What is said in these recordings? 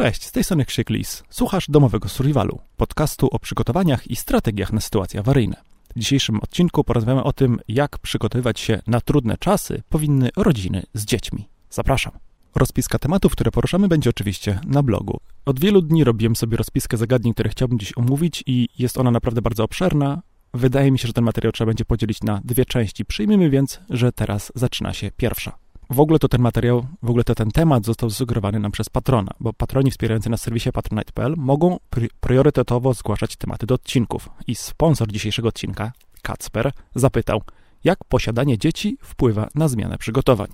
Cześć, z tej strony Krzyk Lis. Słuchasz domowego survivalu, podcastu o przygotowaniach i strategiach na sytuacje awaryjne. W dzisiejszym odcinku porozmawiamy o tym, jak przygotowywać się na trudne czasy powinny rodziny z dziećmi. Zapraszam. Rozpiska tematów, które poruszamy, będzie oczywiście na blogu. Od wielu dni robiłem sobie rozpiskę zagadnień, które chciałbym dziś omówić i jest ona naprawdę bardzo obszerna. Wydaje mi się, że ten materiał trzeba będzie podzielić na dwie części. Przyjmijmy więc, że teraz zaczyna się pierwsza. W ogóle to ten materiał, w ogóle to ten temat został zasugerowany nam przez patrona, bo patroni wspierający na serwisie patronite.pl mogą priorytetowo zgłaszać tematy do odcinków. I sponsor dzisiejszego odcinka, Kacper, zapytał, jak posiadanie dzieci wpływa na zmianę przygotowań.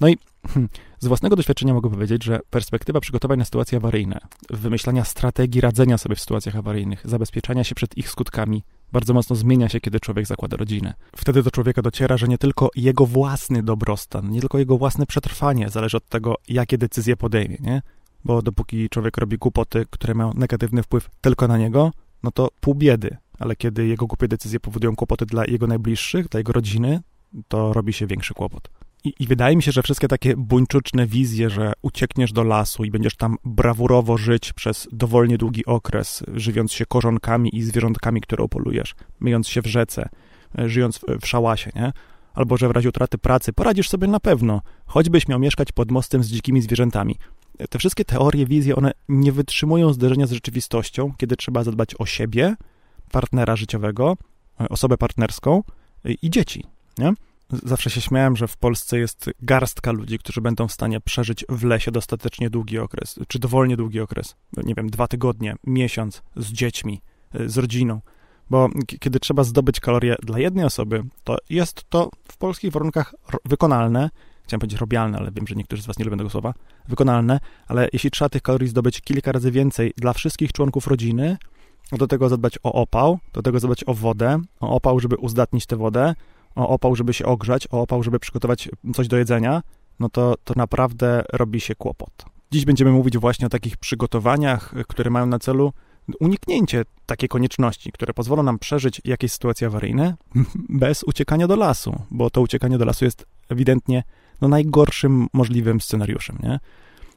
No i hmm, z własnego doświadczenia mogę powiedzieć, że perspektywa przygotowań na sytuacje awaryjne, wymyślania strategii radzenia sobie w sytuacjach awaryjnych, zabezpieczania się przed ich skutkami, bardzo mocno zmienia się, kiedy człowiek zakłada rodzinę. Wtedy do człowieka dociera, że nie tylko jego własny dobrostan, nie tylko jego własne przetrwanie zależy od tego, jakie decyzje podejmie, nie? Bo dopóki człowiek robi głupoty, które mają negatywny wpływ tylko na niego, no to pół biedy. Ale kiedy jego głupie decyzje powodują kłopoty dla jego najbliższych, dla jego rodziny, to robi się większy kłopot. I, I, wydaje mi się, że wszystkie takie buńczuczne wizje, że uciekniesz do lasu i będziesz tam brawurowo żyć przez dowolnie długi okres, żywiąc się korzonkami i zwierzątkami, które upolujesz, myjąc się w rzece, e, żyjąc w, w szałasie, nie? Albo że w razie utraty pracy poradzisz sobie na pewno, choćbyś miał mieszkać pod mostem z dzikimi zwierzętami. E, te wszystkie teorie, wizje, one nie wytrzymują zderzenia z rzeczywistością, kiedy trzeba zadbać o siebie, partnera życiowego, e, osobę partnerską i dzieci, nie? Zawsze się śmiałem, że w Polsce jest garstka ludzi, którzy będą w stanie przeżyć w lesie dostatecznie długi okres, czy dowolnie długi okres, nie wiem, dwa tygodnie, miesiąc z dziećmi, y, z rodziną. Bo kiedy trzeba zdobyć kalorie dla jednej osoby, to jest to w polskich warunkach wykonalne, chciałem powiedzieć robialne, ale wiem, że niektórzy z Was nie lubią tego słowa, wykonalne, ale jeśli trzeba tych kalorii zdobyć kilka razy więcej dla wszystkich członków rodziny, do tego zadbać o opał, do tego zadbać o wodę, o opał, żeby uzdatnić tę wodę, o opał, żeby się ogrzać, o opał, żeby przygotować coś do jedzenia, no to, to naprawdę robi się kłopot. Dziś będziemy mówić właśnie o takich przygotowaniach, które mają na celu uniknięcie takiej konieczności, które pozwolą nam przeżyć jakieś sytuacje awaryjne bez uciekania do lasu, bo to uciekanie do lasu jest ewidentnie no, najgorszym możliwym scenariuszem. Nie?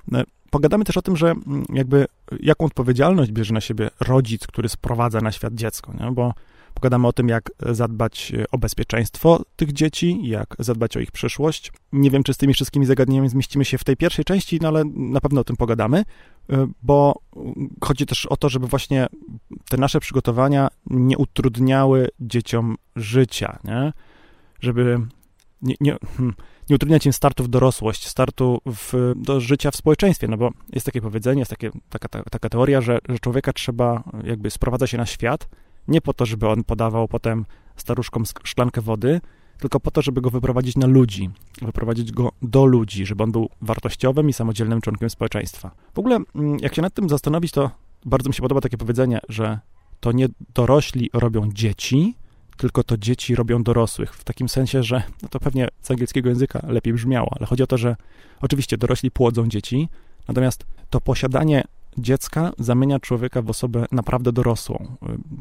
No, pogadamy też o tym, że mm, jakby jaką odpowiedzialność bierze na siebie rodzic, który sprowadza na świat dziecko, nie? bo Pogadamy o tym, jak zadbać o bezpieczeństwo tych dzieci, jak zadbać o ich przyszłość. Nie wiem, czy z tymi wszystkimi zagadnieniami zmieścimy się w tej pierwszej części, no ale na pewno o tym pogadamy, bo chodzi też o to, żeby właśnie te nasze przygotowania nie utrudniały dzieciom życia, nie? Żeby nie, nie, hmm, nie utrudniać im startu w dorosłość, startu w, do życia w społeczeństwie, no bo jest takie powiedzenie, jest takie, taka, taka teoria, że, że człowieka trzeba jakby sprowadza się na świat, nie po to, żeby on podawał potem staruszkom szklankę wody, tylko po to, żeby go wyprowadzić na ludzi, wyprowadzić go do ludzi, żeby on był wartościowym i samodzielnym członkiem społeczeństwa. W ogóle, mm, jak się nad tym zastanowić, to bardzo mi się podoba takie powiedzenie, że to nie dorośli robią dzieci, tylko to dzieci robią dorosłych. W takim sensie, że no to pewnie z angielskiego języka lepiej brzmiało, ale chodzi o to, że oczywiście dorośli płodzą dzieci, natomiast to posiadanie dziecka zamienia człowieka w osobę naprawdę dorosłą,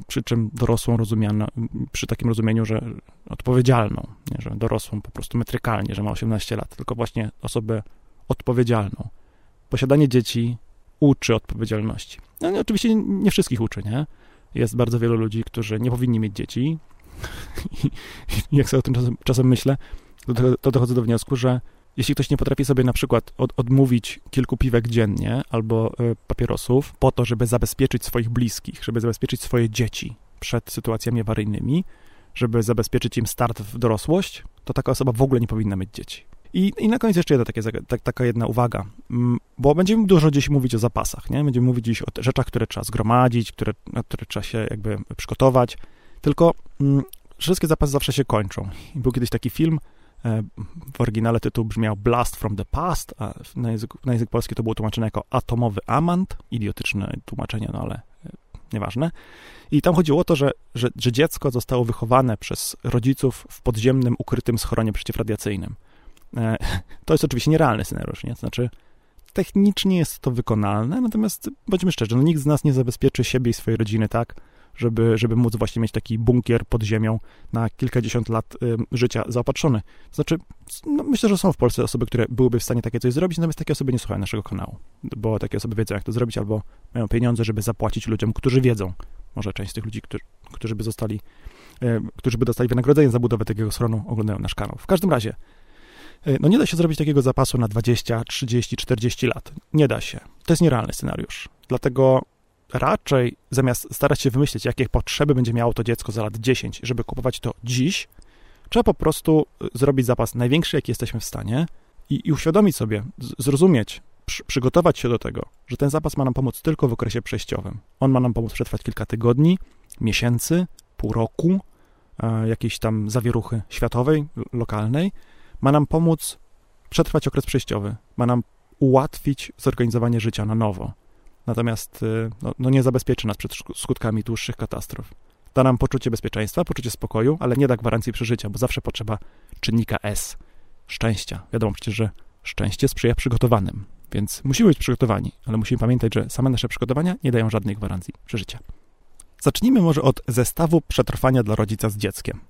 przy czym dorosłą rozumiano, przy takim rozumieniu, że odpowiedzialną, nie, że dorosłą po prostu metrykalnie, że ma 18 lat, tylko właśnie osobę odpowiedzialną. Posiadanie dzieci uczy odpowiedzialności. No, nie, oczywiście nie wszystkich uczy, nie? Jest bardzo wielu ludzi, którzy nie powinni mieć dzieci i jak sobie o tym czasem, czasem myślę, to, to dochodzę do wniosku, że jeśli ktoś nie potrafi sobie na przykład od, odmówić kilku piwek dziennie albo y, papierosów po to, żeby zabezpieczyć swoich bliskich, żeby zabezpieczyć swoje dzieci przed sytuacjami awaryjnymi, żeby zabezpieczyć im start w dorosłość, to taka osoba w ogóle nie powinna mieć dzieci. I, i na koniec jeszcze jedna takie, tak, taka jedna uwaga, mm, bo będziemy dużo dziś mówić o zapasach, nie? Będziemy mówić dziś o rzeczach, które trzeba zgromadzić, które, na które trzeba się jakby przygotować, tylko mm, wszystkie zapasy zawsze się kończą. Był kiedyś taki film, w oryginale tytuł brzmiał Blast from the Past, a na język, na język polski to było tłumaczone jako Atomowy Amant. Idiotyczne tłumaczenie, no ale e, nieważne. I tam chodziło o to, że, że, że dziecko zostało wychowane przez rodziców w podziemnym, ukrytym schronie przeciwradiacyjnym. E, to jest oczywiście nierealny scenariusz, nie? Znaczy, technicznie jest to wykonalne, natomiast bądźmy szczerzy, no nikt z nas nie zabezpieczy siebie i swojej rodziny tak, żeby, żeby móc właśnie mieć taki bunkier pod ziemią na kilkadziesiąt lat y, życia zaopatrzony. Znaczy, no, myślę, że są w Polsce osoby, które byłyby w stanie takie coś zrobić, natomiast takie osoby nie słuchają naszego kanału, bo takie osoby wiedzą, jak to zrobić, albo mają pieniądze, żeby zapłacić ludziom, którzy wiedzą. Może część z tych ludzi, którzy, którzy by zostali, y, którzy by dostali wynagrodzenie za budowę takiego schronu, oglądają nasz kanał. W każdym razie, y, no nie da się zrobić takiego zapasu na 20, 30, 40 lat. Nie da się. To jest nierealny scenariusz. Dlatego raczej zamiast starać się wymyślić, jakie potrzeby będzie miało to dziecko za lat 10, żeby kupować to dziś, trzeba po prostu y, zrobić zapas największy, jaki jesteśmy w stanie i, i uświadomić sobie, zrozumieć, przy, przygotować się do tego, że ten zapas ma nam pomóc tylko w okresie przejściowym. On ma nam pomóc przetrwać kilka tygodni, miesięcy, pół roku, e, jakiejś tam zawieruchy światowej, lokalnej. Ma nam pomóc przetrwać okres przejściowy. Ma nam ułatwić zorganizowanie życia na nowo natomiast y, no, no nie zabezpieczy nas przed skutkami dłuższych katastrof. Da nam poczucie bezpieczeństwa, poczucie spokoju, ale nie da gwarancji przeżycia, bo zawsze potrzeba czynnika S szczęścia. Wiadomo przecież, że szczęście sprzyja przygotowanym, więc musimy być przygotowani, ale musimy pamiętać, że same nasze przygotowania nie dają żadnej gwarancji przeżycia. Zacznijmy może od zestawu przetrwania dla rodzica z dzieckiem.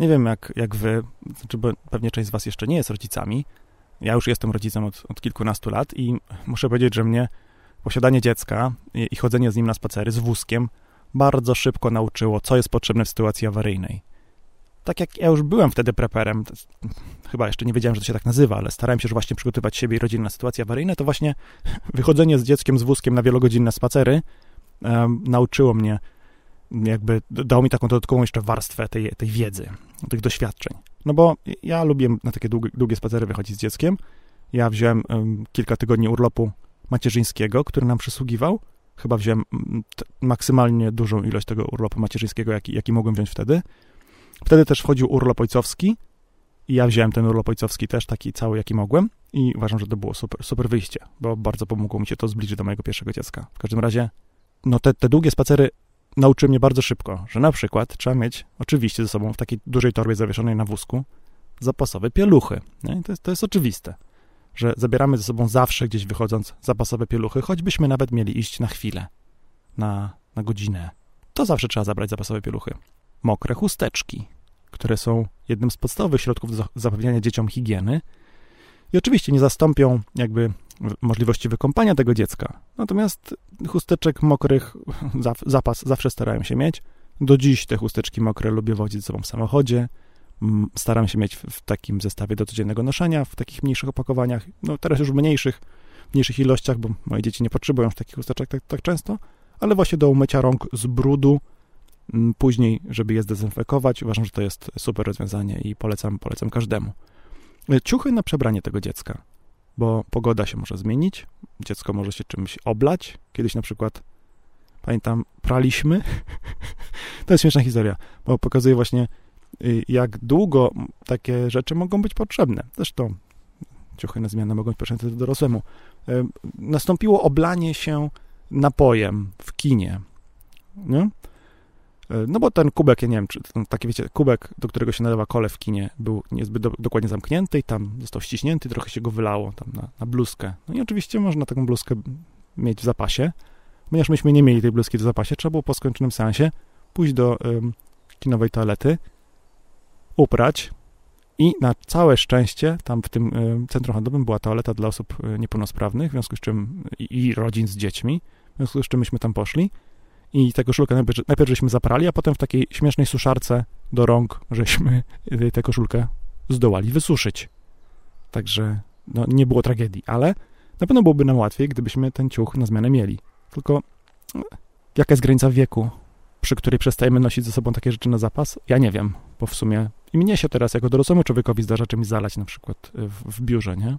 Nie wiem, jak, jak wy, znaczy, bo pewnie część z was jeszcze nie jest rodzicami. Ja już jestem rodzicem od, od kilkunastu lat i muszę powiedzieć, że mnie posiadanie dziecka i, chodzenie z nim na spacery z wózkiem bardzo szybko nauczyło, co jest potrzebne w sytuacji awaryjnej. Tak jak ja już byłem wtedy preperem, chyba jeszcze nie wiedziałem, że to się tak nazywa, ale starałem się już właśnie przygotować siebie i rodzinę na sytuacje awaryjne, to właśnie wychodzenie z dzieckiem z wózkiem na wielogodzinne spacery nauczyło mnie, jakby dało mi taką dodatkową jeszcze warstwę tej, tej wiedzy, tych doświadczeń. No bo ja lubię na takie długie, długie spacery wychodzić z dzieckiem. Ja wziąłem kilka tygodni urlopu macierzyńskiego, który nam przysługiwał. Chyba wziąłem mm, maksymalnie dużą ilość tego urlopu macierzyńskiego, jaki, jaki mogłem wziąć wtedy. Wtedy też wchodził urlop ojcowski i ja wziąłem ten urlop ojcowski też taki cały, jaki mogłem i uważam, że to było super, super wyjście, bo bardzo pomogło mi się to zbliżyć do mojego pierwszego dziecka. W każdym razie, no te, te długie spacery nauczyły mnie bardzo szybko, że na przykład trzeba mieć oczywiście ze sobą w takiej dużej torbie zawieszonej na wózku zapasowe pieluchy. Nie? To, jest, to jest oczywiste że zabieramy ze sobą zawsze gdzieś wychodząc zapasowe pieluchy, choćbyśmy nawet mieli iść na chwilę, na, na godzinę. To zawsze trzeba zabrać zapasowe pieluchy. Mokre chusteczki, które są jednym z podstawowych środków zapewniania dzieciom higieny i oczywiście nie zastąpią jakby możliwości wykąpania tego dziecka. Natomiast chusteczek mokrych zapas zawsze starałem się mieć. Do dziś te chusteczki mokre lubię wozić ze sobą w samochodzie, staram się mieć w, takim zestawie do codziennego noszenia, w takich mniejszych opakowaniach, no teraz już w mniejszych, mniejszych ilościach, bo moje dzieci nie potrzebują już takich chusteczek tak, tak często, ale właśnie do umycia rąk z brudu, później, żeby je zdezynfekować. Uważam, że to jest super rozwiązanie i polecam, polecam każdemu. E, ciuchy na przebranie tego dziecka, bo pogoda się może zmienić, dziecko może się czymś oblać. Kiedyś na przykład, pamiętam, praliśmy. to jest śmieszna historia, bo pokazuje właśnie jak długo takie rzeczy mogą być potrzebne. Zresztą ciuchy na zmianę mogą być potrzebne dorosłemu. Y, nastąpiło oblanie się napojem w kinie. Nie? Y, no bo ten kubek, ja nie wiem, czy taki wiecie, kubek, do którego się nalewa kole w kinie, był niezbyt do, dokładnie zamknięty i tam został ściśnięty, trochę się go wylało tam na, na bluzkę. No i oczywiście można taką bluzkę mieć w zapasie. Ponieważ myśmy nie mieli tej bluzki w zapasie, trzeba było po skończonym seansie pójść do kinowej toalety, uprać i na całe szczęście tam w tym e, centrum handlowym była toaleta dla osób e, niepełnosprawnych, w związku z czym i, i rodzin z dziećmi, w związku z czym myśmy tam poszli i tę koszulkę najpierw, najpierw żeśmy zaprali, a potem w takiej śmiesznej suszarce do rąk żeśmy tę koszulkę zdołali wysuszyć. Także no, nie było tragedii, ale na pewno byłoby nam łatwiej, gdybyśmy ten ciuch na zmianę mieli. Tylko jaka jest granica wieku, przy której przestajemy nosić ze sobą takie rzeczy na zapas? Ja nie wiem, bo w sumie i mnie się teraz jako dorosłemu człowiekowi zdarza czymś zalać na przykład w, w biurze, nie?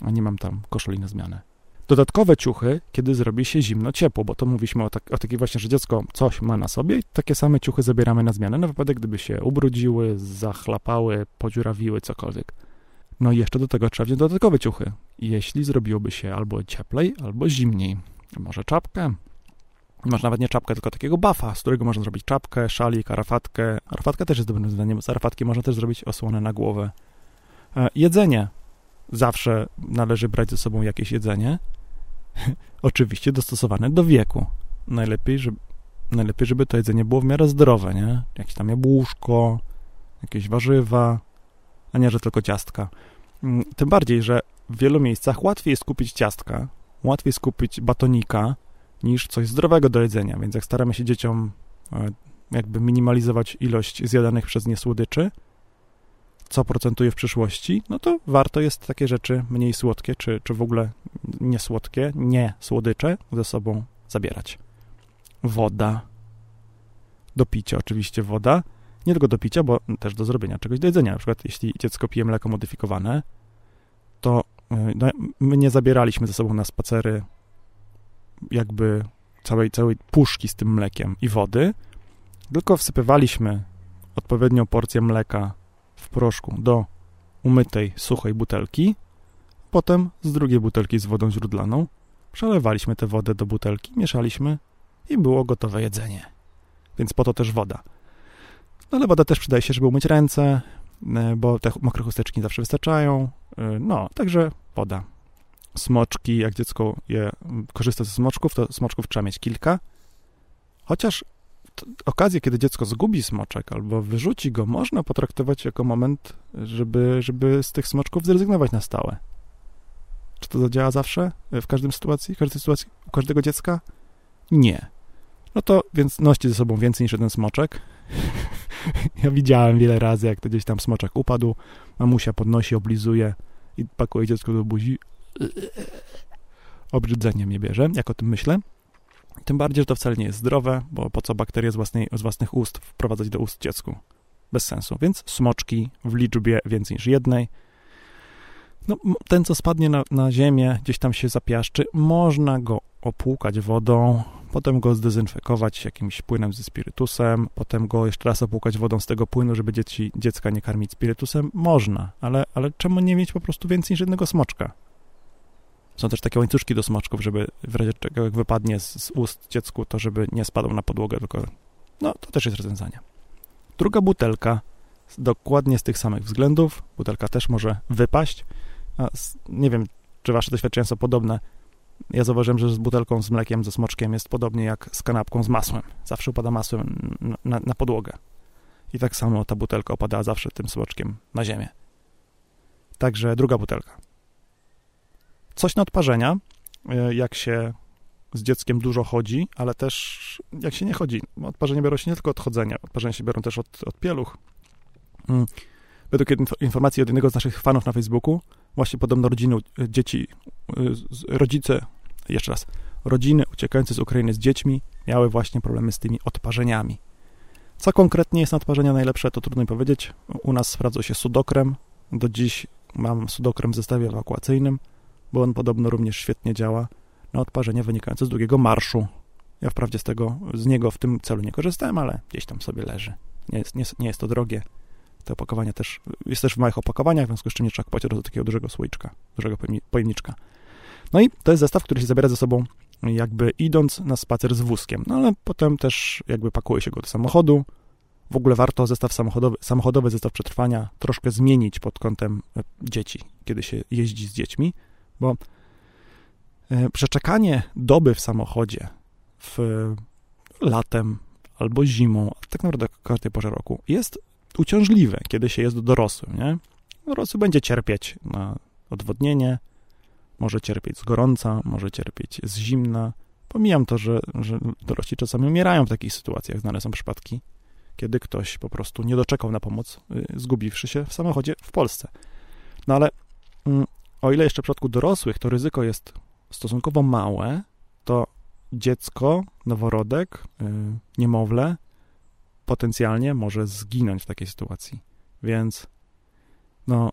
A nie mam tam koszuli na zmianę. Dodatkowe ciuchy, kiedy zrobi się zimno, ciepło, bo to mówiliśmy o, tak, o takiej właśnie, że dziecko coś ma na sobie i takie same ciuchy zabieramy na zmianę na wypadek, gdyby się ubrudziły, zachlapały, podziurawiły, cokolwiek. No i jeszcze do tego trzeba wziąć dodatkowe ciuchy, jeśli zrobiłoby się albo cieplej, albo zimniej. Może czapkę, Masz nawet nie czapkę, tylko takiego bafa, z którego można zrobić czapkę, szalik, arafatkę. Arafatka też jest dobrym rozwiązaniem. Z arafatki można też zrobić osłonę na głowę. E, jedzenie. Zawsze należy brać ze sobą jakieś jedzenie. Oczywiście dostosowane do wieku. Najlepiej, żeby, najlepiej, żeby to jedzenie było w miarę zdrowe, nie? Jakieś tam jabłuszko, jakieś warzywa, a nie, że tylko ciastka. Mm, tym bardziej, że w wielu miejscach łatwiej jest kupić ciastka, łatwiej jest kupić batonika, niż coś zdrowego do jedzenia, więc jak staramy się dzieciom e, jakby minimalizować ilość zjadanych przez nie słodyczy, co procentuje w przyszłości, no to warto jest takie rzeczy mniej słodkie, czy, czy w ogóle niesłodkie, nie słodycze ze sobą zabierać. Woda. Do picia oczywiście woda. Nie tylko do picia, bo też do zrobienia czegoś do jedzenia. Na przykład jeśli dziecko pije mleko modyfikowane, to e, no, my nie zabieraliśmy ze sobą na spacery jakby całej, całej puszki z tym mlekiem i wody, tylko wsypywaliśmy odpowiednią porcję mleka w proszku do umytej, suchej butelki, potem z drugiej butelki z wodą źródlaną przelewaliśmy tę wodę do butelki, mieszaliśmy i było gotowe jedzenie. Więc po to też woda. No ale woda też przydaje się, żeby umyć ręce, e, bo te mokre chusteczki zawsze wystarczają. E, no, także woda. Smoczki, jak dziecko je korzysta ze smoczków, to smoczków trzeba mieć kilka. Chociaż okazję, kiedy dziecko zgubi smoczek albo wyrzuci go, można potraktować jako moment, żeby, żeby z tych smoczków zrezygnować na stałe. Czy to zadziała zawsze? W każdym sytuacji? W każdej sytuacji? U każdego dziecka? Nie. No to więc noście ze sobą więcej niż jeden smoczek. ja widziałem wiele razy, jak to gdzieś tam smoczek upadł, mamusia podnosi, oblizuje i pakuje dziecko do buzi. Obrzydzenie mnie bierze, jak o tym myślę. Tym bardziej, że to wcale nie jest zdrowe, bo po co bakterie z, własnej, z własnych ust wprowadzać do ust dziecku? Bez sensu. Więc smoczki w liczbie więcej niż jednej. No, ten, co spadnie na, na ziemię, gdzieś tam się zapiaszczy, można go opłukać wodą, potem go zdezynfekować jakimś płynem ze spirytusem, potem go jeszcze raz opłukać wodą z tego płynu, żeby dzieci, dziecka nie karmić spirytusem. Można, ale, ale czemu nie mieć po prostu więcej niż jednego smoczka? Są też takie łańcuszki do smoczków, żeby w razie czego jak wypadnie z, z ust dziecku, to żeby nie spadł na podłogę, tylko no to też jest rozwiązanie. Druga butelka, dokładnie z tych samych względów, butelka też może wypaść. Z, nie wiem, czy wasze doświadczenia są podobne. Ja zauważyłem, że z butelką z mlekiem, ze smoczkiem jest podobnie jak z kanapką z masłem. Zawsze upada masłem na, na, podłogę. I tak samo ta butelka opadała zawsze tym smoczkiem na ziemię. Także druga butelka. Coś na odparzenia, e, jak się z dzieckiem dużo chodzi, ale też jak się nie chodzi. Odparzenia biorą się nie tylko od chodzenia, odparzenia się biorą też od, od pieluch. Mm. Według informacji od jednego z naszych fanów na Facebooku, właśnie podobno rodziny, e, dzieci, e, rodzice, jeszcze raz, rodziny uciekające z Ukrainy z dziećmi miały właśnie problemy z tymi odparzeniami. Co konkretnie jest na odparzenia najlepsze, to trudno mi powiedzieć. U nas sprawdzał się sudokrem. Do dziś mam sudokrem w zestawie ewakuacyjnym bo on podobno również świetnie działa na odparzenie wynikające z długiego marszu. Ja wprawdzie z tego, z niego w tym celu nie korzystałem, ale gdzieś tam sobie leży. Nie jest, nie, nie jest to drogie. Te opakowania też, jest też w małych opakowaniach, w związku z czym nie trzeba kupować do takiego dużego słoiczka, dużego pojemniczka. No i to jest zestaw, który się zabiera ze sobą jakby idąc na spacer z wózkiem, no ale potem też jakby pakuje się go do samochodu. W ogóle warto zestaw samochodowy, samochodowy zestaw przetrwania troszkę zmienić pod kątem e, dzieci, kiedy się jeździ z dziećmi, bo e, przeczekanie doby w samochodzie w latem albo zimą, tak naprawdę każdej porze roku, jest uciążliwe, kiedy się jest dorosłym, nie? Dorosły będzie cierpieć na odwodnienie, może cierpieć z gorąca, może cierpieć z zimna. Pomijam to, że, że dorośli czasami umierają w takich sytuacjach. Znane są przypadki, kiedy ktoś po prostu nie doczekał na pomoc, y, zgubiwszy się w samochodzie w Polsce. No ale mm, o ile jeszcze w przypadku dorosłych to ryzyko jest stosunkowo małe, to dziecko, noworodek, yy, niemowlę potencjalnie może zginąć w takiej sytuacji. Więc no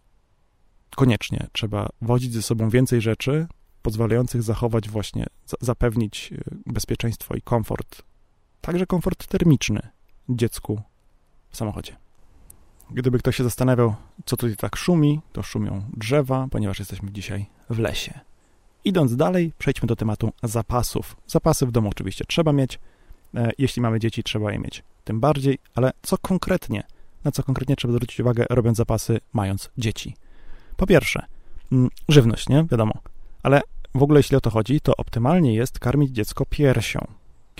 koniecznie trzeba wozić ze sobą więcej rzeczy pozwalających zachować właśnie, zapewnić y, bezpieczeństwo i komfort, także komfort termiczny dziecku w samochodzie. Gdyby ktoś się zastanawiał, co tutaj tak szumi, to szumią drzewa, ponieważ jesteśmy dzisiaj w lesie. Idąc dalej, przejdźmy do tematu zapasów. Zapasy w domu oczywiście trzeba mieć. E, jeśli mamy dzieci, trzeba je mieć tym bardziej, ale co konkretnie? Na co konkretnie trzeba zwrócić uwagę, robiąc zapasy, mając dzieci? Po pierwsze, mm, żywność, nie? Wiadomo. Ale w ogóle, jeśli o to chodzi, to optymalnie jest karmić dziecko piersią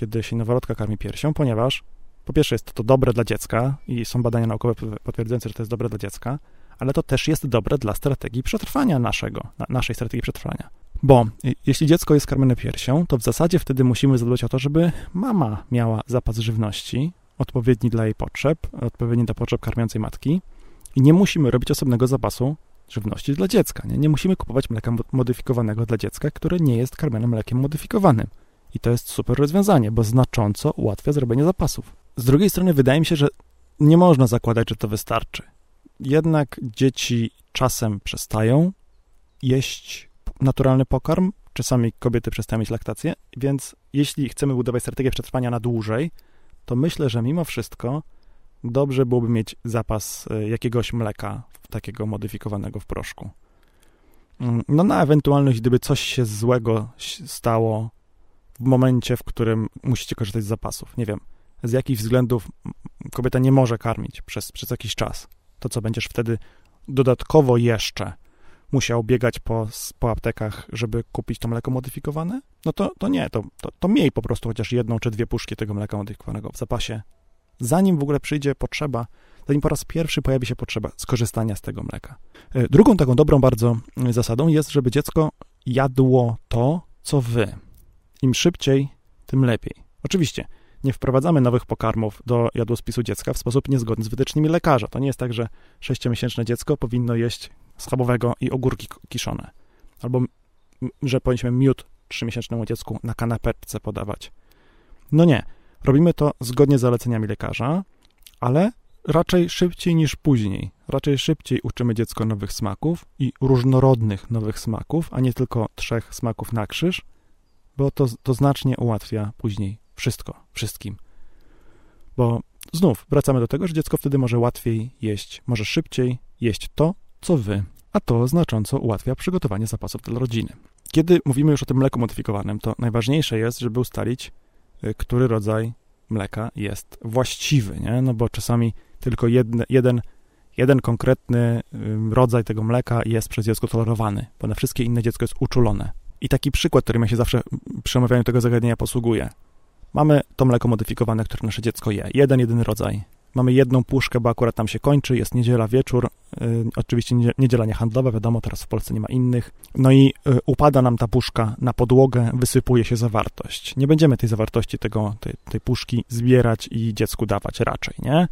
kiedy się noworodka karmi piersią, ponieważ po pierwsze jest to dobre dla dziecka i są badania naukowe potwierdzające, że to jest dobre dla dziecka, ale to też jest dobre dla strategii przetrwania naszego, naszej strategii przetrwania. Bo jeśli dziecko jest karmione piersią, to w zasadzie wtedy musimy zadbać o to, żeby mama miała zapas żywności odpowiedni dla jej potrzeb, odpowiedni dla potrzeb karmiącej matki i nie musimy robić osobnego zapasu żywności dla dziecka. Nie, nie musimy kupować mleka modyfikowanego dla dziecka, które nie jest karmione mlekiem modyfikowanym. I to jest super rozwiązanie, bo znacząco ułatwia zrobienie zapasów. Z drugiej strony wydaje mi się, że nie można zakładać, że to wystarczy. Jednak dzieci czasem przestają jeść naturalny pokarm, czasami kobiety przestają mieć laktację, więc jeśli chcemy budować strategię przetrwania na dłużej, to myślę, że mimo wszystko dobrze byłoby mieć zapas e, jakiegoś mleka takiego modyfikowanego w proszku. Mm, no na ewentualność, gdyby coś się złego stało w momencie, w którym musicie korzystać z zapasów. Nie wiem, z jakich względów kobieta nie może karmić przez, przez jakiś czas. To co, będziesz wtedy dodatkowo jeszcze musiał biegać po, po aptekach, żeby kupić to mleko modyfikowane? No to, to nie, to, to, to miej po prostu chociaż jedną czy dwie puszki tego mleka modyfikowanego w zapasie. Zanim w ogóle przyjdzie potrzeba, zanim po raz pierwszy pojawi się potrzeba skorzystania z tego mleka. E, drugą taką dobrą bardzo zasadą jest, żeby dziecko jadło to, co wy. Im szybciej, tym lepiej. Oczywiście, nie wprowadzamy nowych pokarmów do jadłospisu dziecka w sposób niezgodny z wytycznymi lekarza. To nie jest tak, że sześciomiesięczne dziecko powinno jeść schabowego i ogórki kiszone. Albo, że powinniśmy miód trzymiesięcznemu dziecku na kanapeczce podawać. No nie. Robimy to zgodnie z zaleceniami lekarza, ale raczej szybciej niż później. Raczej szybciej uczymy dziecko nowych smaków i różnorodnych nowych smaków, a nie tylko trzech smaków na krzyż, bo to, to znacznie ułatwia później wszystko, wszystkim. Bo znów wracamy do tego, że dziecko wtedy może łatwiej jeść, może szybciej jeść to, co wy, a to znacząco ułatwia przygotowanie zapasów dla rodziny. Kiedy mówimy już o tym mleku modyfikowanym, to najważniejsze jest, żeby ustalić, y, który rodzaj mleka jest właściwy, nie? No bo czasami tylko jedne, jeden, jeden konkretny rodzaj tego mleka jest przez dziecko tolerowany, bo na wszystkie inne dziecko jest uczulone. I taki przykład, którym ja się zawsze przy omawianiu tego zagadnienia posługuję. Mamy to mleko modyfikowane, które nasze dziecko je. Jeden, jedyny rodzaj. Mamy jedną puszkę, bo akurat tam się kończy, jest niedziela wieczór, yy, oczywiście niedziela niehandlowa, wiadomo, teraz w Polsce nie ma innych. No i yy, upada nam ta puszka na podłogę, wysypuje się zawartość. Nie będziemy tej zawartości tego, tej, tej puszki zbierać i dziecku dawać raczej, nie?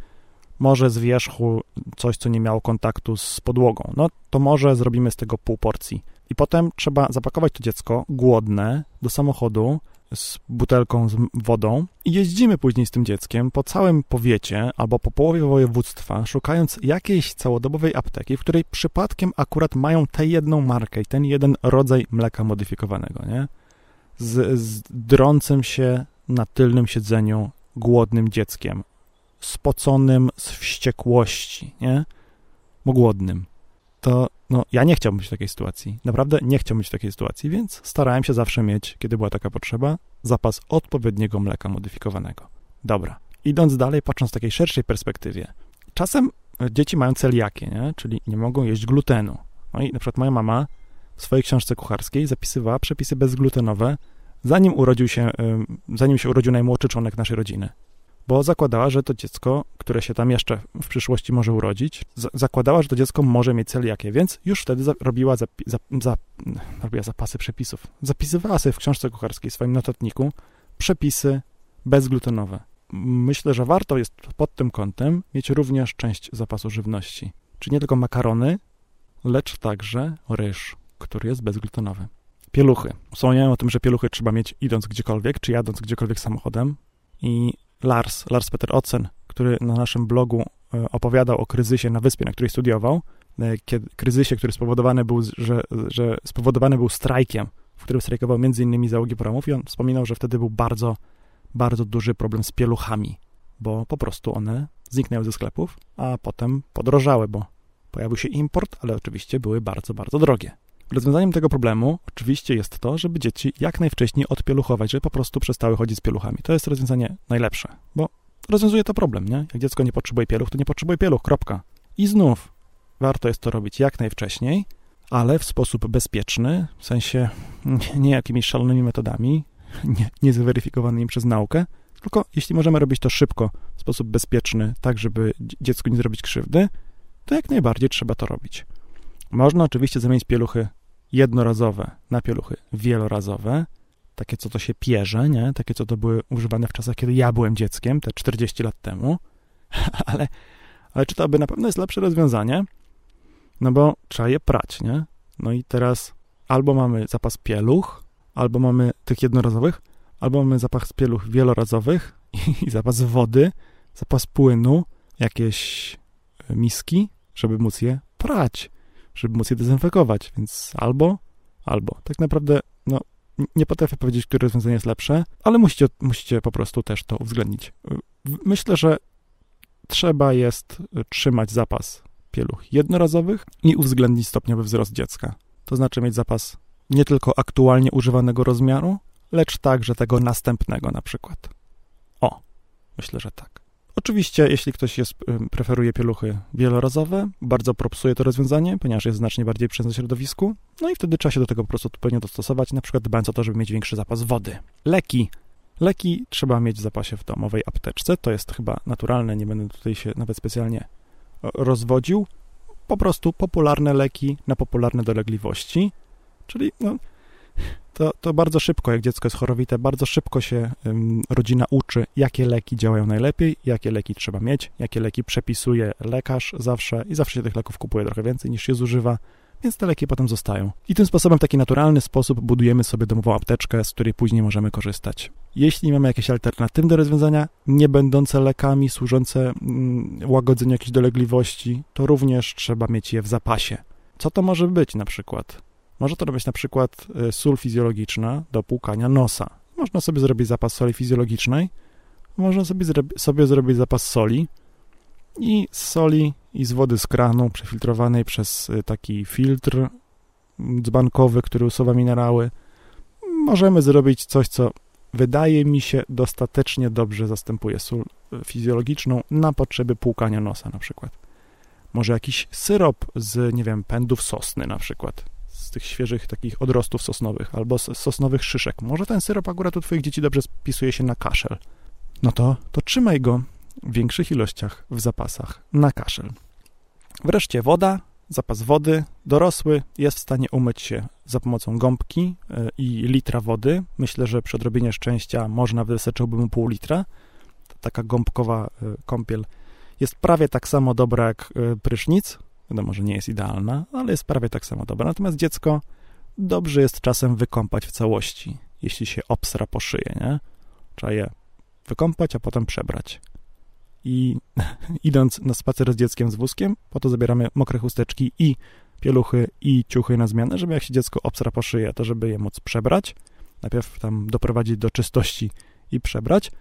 Może z wierzchu coś, co nie miało kontaktu z podłogą. No to może zrobimy z tego pół porcji. I potem trzeba zapakować to dziecko głodne do samochodu, z butelką z wodą i jeździmy później z tym dzieckiem po całym powiecie albo po połowie województwa, szukając jakiejś całodobowej apteki, w której przypadkiem akurat mają tę jedną markę i ten jeden rodzaj mleka modyfikowanego, nie? Z, z drącym się na tylnym siedzeniu głodnym dzieckiem, spoconym z wściekłości, nie? Bo głodnym. To no, ja nie chciałbym być w takiej sytuacji. Naprawdę nie chciałbym być w takiej sytuacji, więc starałem się zawsze mieć, kiedy była taka potrzeba, zapas odpowiedniego mleka modyfikowanego. Dobra. Idąc dalej, patrząc w takiej szerszej perspektywie, czasem dzieci mają celiakię, nie? czyli nie mogą jeść glutenu. No i na przykład moja mama w swojej książce kucharskiej zapisywała przepisy bezglutenowe, zanim urodził się, zanim się urodził najmłodszy członek naszej rodziny bo zakładała, że to dziecko, które się tam jeszcze w przyszłości może urodzić, zakładała, że to dziecko może mieć celiakię, więc już wtedy za robiła, za za robiła zapasy przepisów. Zapisywała sobie w książce kucharskiej, w swoim notatniku, przepisy bezglutenowe. Myślę, że warto jest pod tym kątem mieć również część zapasu żywności. Czyli nie tylko makarony, lecz także ryż, który jest bezglutenowy. Pieluchy. Wspomniałem o tym, że pieluchy trzeba mieć idąc gdziekolwiek, czy jadąc gdziekolwiek samochodem. I Lars, Lars Peter Otzen, który na naszym blogu e, opowiadał o kryzysie na wyspie, na której studiował, e, kiedy, kryzysie, który spowodowany był, że, że spowodowany był strajkiem, w którym strajkował między innymi załogi promów i on wspominał, że wtedy był bardzo, bardzo duży problem z pieluchami, bo po prostu one zniknęły ze sklepów, a potem podrożały, bo pojawił się import, ale oczywiście były bardzo, bardzo drogie. Rozwiązaniem tego problemu oczywiście jest to, żeby dzieci jak najwcześniej odpieluchować, żeby po prostu przestały chodzić z pieluchami. To jest rozwiązanie najlepsze, bo rozwiązuje to problem, nie? Jak dziecko nie potrzebuje pieluch, to nie potrzebuje pieluch, kropka. I znów warto jest to robić jak najwcześniej, ale w sposób bezpieczny, w sensie nie jakimiś szalonymi metodami, nie, niezweryfikowanymi przez naukę, tylko jeśli możemy robić to szybko, w sposób bezpieczny, tak żeby dziecku nie zrobić krzywdy, to jak najbardziej trzeba to robić. Można oczywiście zamienić pieluchy jednorazowe na pieluchy wielorazowe, takie co to się pierze, nie? Takie co to były używane w czasach, kiedy ja byłem dzieckiem, te 40 lat temu. ale, ale czy to by na pewno jest lepsze rozwiązanie? No bo trzeba je prać, nie? No i teraz albo mamy zapas pieluch, albo mamy tych jednorazowych, albo mamy zapas pieluch wielorazowych i zapas wody, zapas płynu, jakieś miski, żeby móc je prać, żeby móc je dezynfekować, więc albo, albo. Tak naprawdę, no, nie potrafię powiedzieć, które rozwiązanie jest lepsze, ale musicie, musicie po prostu też to uwzględnić. Myślę, że trzeba jest trzymać zapas pieluch jednorazowych i uwzględnić stopniowy wzrost dziecka. To znaczy mieć zapas nie tylko aktualnie używanego rozmiaru, lecz także tego następnego na przykład. O, myślę, że tak. Oczywiście, jeśli ktoś jest, preferuje pieluchy wielorazowe, bardzo propsuje to rozwiązanie, ponieważ jest znacznie bardziej przyjazne środowisku, no i wtedy trzeba się do tego po prostu odpowiednio dostosować, na przykład dbając o to, żeby mieć większy zapas wody. Leki. Leki trzeba mieć w zapasie w domowej apteczce, to jest chyba naturalne, nie będę tutaj się nawet specjalnie rozwodził. Po prostu popularne leki na popularne dolegliwości, czyli no, to, to bardzo szybko, jak dziecko jest chorowite, bardzo szybko się um, rodzina uczy, jakie leki działają najlepiej, jakie leki trzeba mieć, jakie leki przepisuje lekarz zawsze i zawsze się tych leków kupuje trochę więcej niż się zużywa, więc te leki potem zostają. I tym sposobem, w taki naturalny sposób budujemy sobie domową apteczkę, z której później możemy korzystać. Jeśli mamy jakieś alternatywne rozwiązania, nie będące lekami, służące mm, łagodzeniu jakichś dolegliwości, to również trzeba mieć je w zapasie. Co to może być na przykład? Może to być na przykład y, sól fizjologiczna do płukania nosa. Można sobie zrobić zapas soli fizjologicznej, można sobie, sobie zrobić zapas soli i z soli i z wody z kranu przefiltrowanej przez y, taki filtr dzbankowy, który usuwa minerały. Możemy zrobić coś, co wydaje mi się dostatecznie dobrze zastępuje sól y, fizjologiczną na potrzeby płukania nosa na przykład. Może jakiś syrop z, nie wiem, pędów sosny na przykład z tych świeżych takich odrostów sosnowych albo sosnowych szyszek. Może ten syrop akurat u twoich dzieci dobrze spisuje się na kaszel. No to, to trzymaj go w większych ilościach w zapasach na kaszel. Wreszcie woda, zapas wody. Dorosły jest w stanie umyć się za pomocą gąbki e, i litra wody. Myślę, że przy odrobinie szczęścia można wystarczyłoby mu pół litra. Taka gąbkowa e, kąpiel jest prawie tak samo dobra jak e, prysznic, Wiadomo, że nie jest idealna, ale jest prawie tak samo dobra. Natomiast dziecko dobrze jest czasem wykąpać w całości, jeśli się obsra po szyję, nie? Trzeba je wykąpać, a potem przebrać. I idąc na spacer z dzieckiem z wózkiem, po to zabieramy mokre chusteczki i pieluchy i ciuchy na zmianę, żeby jak się dziecko obsra po szyję, to żeby je móc przebrać. Najpierw tam doprowadzić do czystości i przebrać.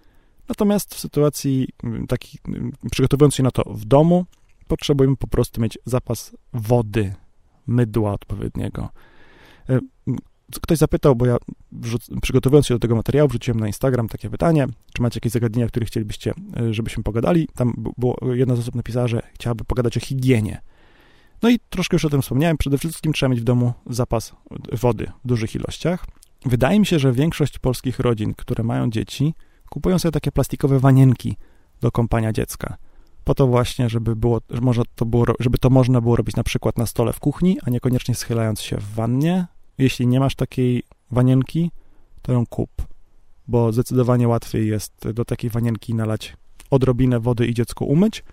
Natomiast w sytuacji mm, takiej, mm, przygotowując się na to w domu, potrzebujemy po prostu mieć zapas wody, mydła odpowiedniego. E, ktoś zapytał, bo ja przygotowując się do tego materiału, wrzuciłem na Instagram takie pytanie, czy macie jakieś zagadnienia, o których chcielibyście, e, żebyśmy pogadali. Tam było, jedna z osób napisała, że chciałaby pogadać o higienie. No i troszkę już o tym wspomniałem. Przede wszystkim trzeba mieć w domu zapas wody w dużych ilościach. Wydaje mi się, że większość polskich rodzin, które mają dzieci, kupują sobie takie plastikowe wanienki do kąpania dziecka po to właśnie, żeby, było, że może to było, żeby to można było robić na przykład na stole w kuchni, a niekoniecznie schylając się w wannie. Jeśli nie masz takiej wanienki, to ją kup, bo zdecydowanie łatwiej jest do takiej wanienki nalać odrobinę wody i dziecko umyć,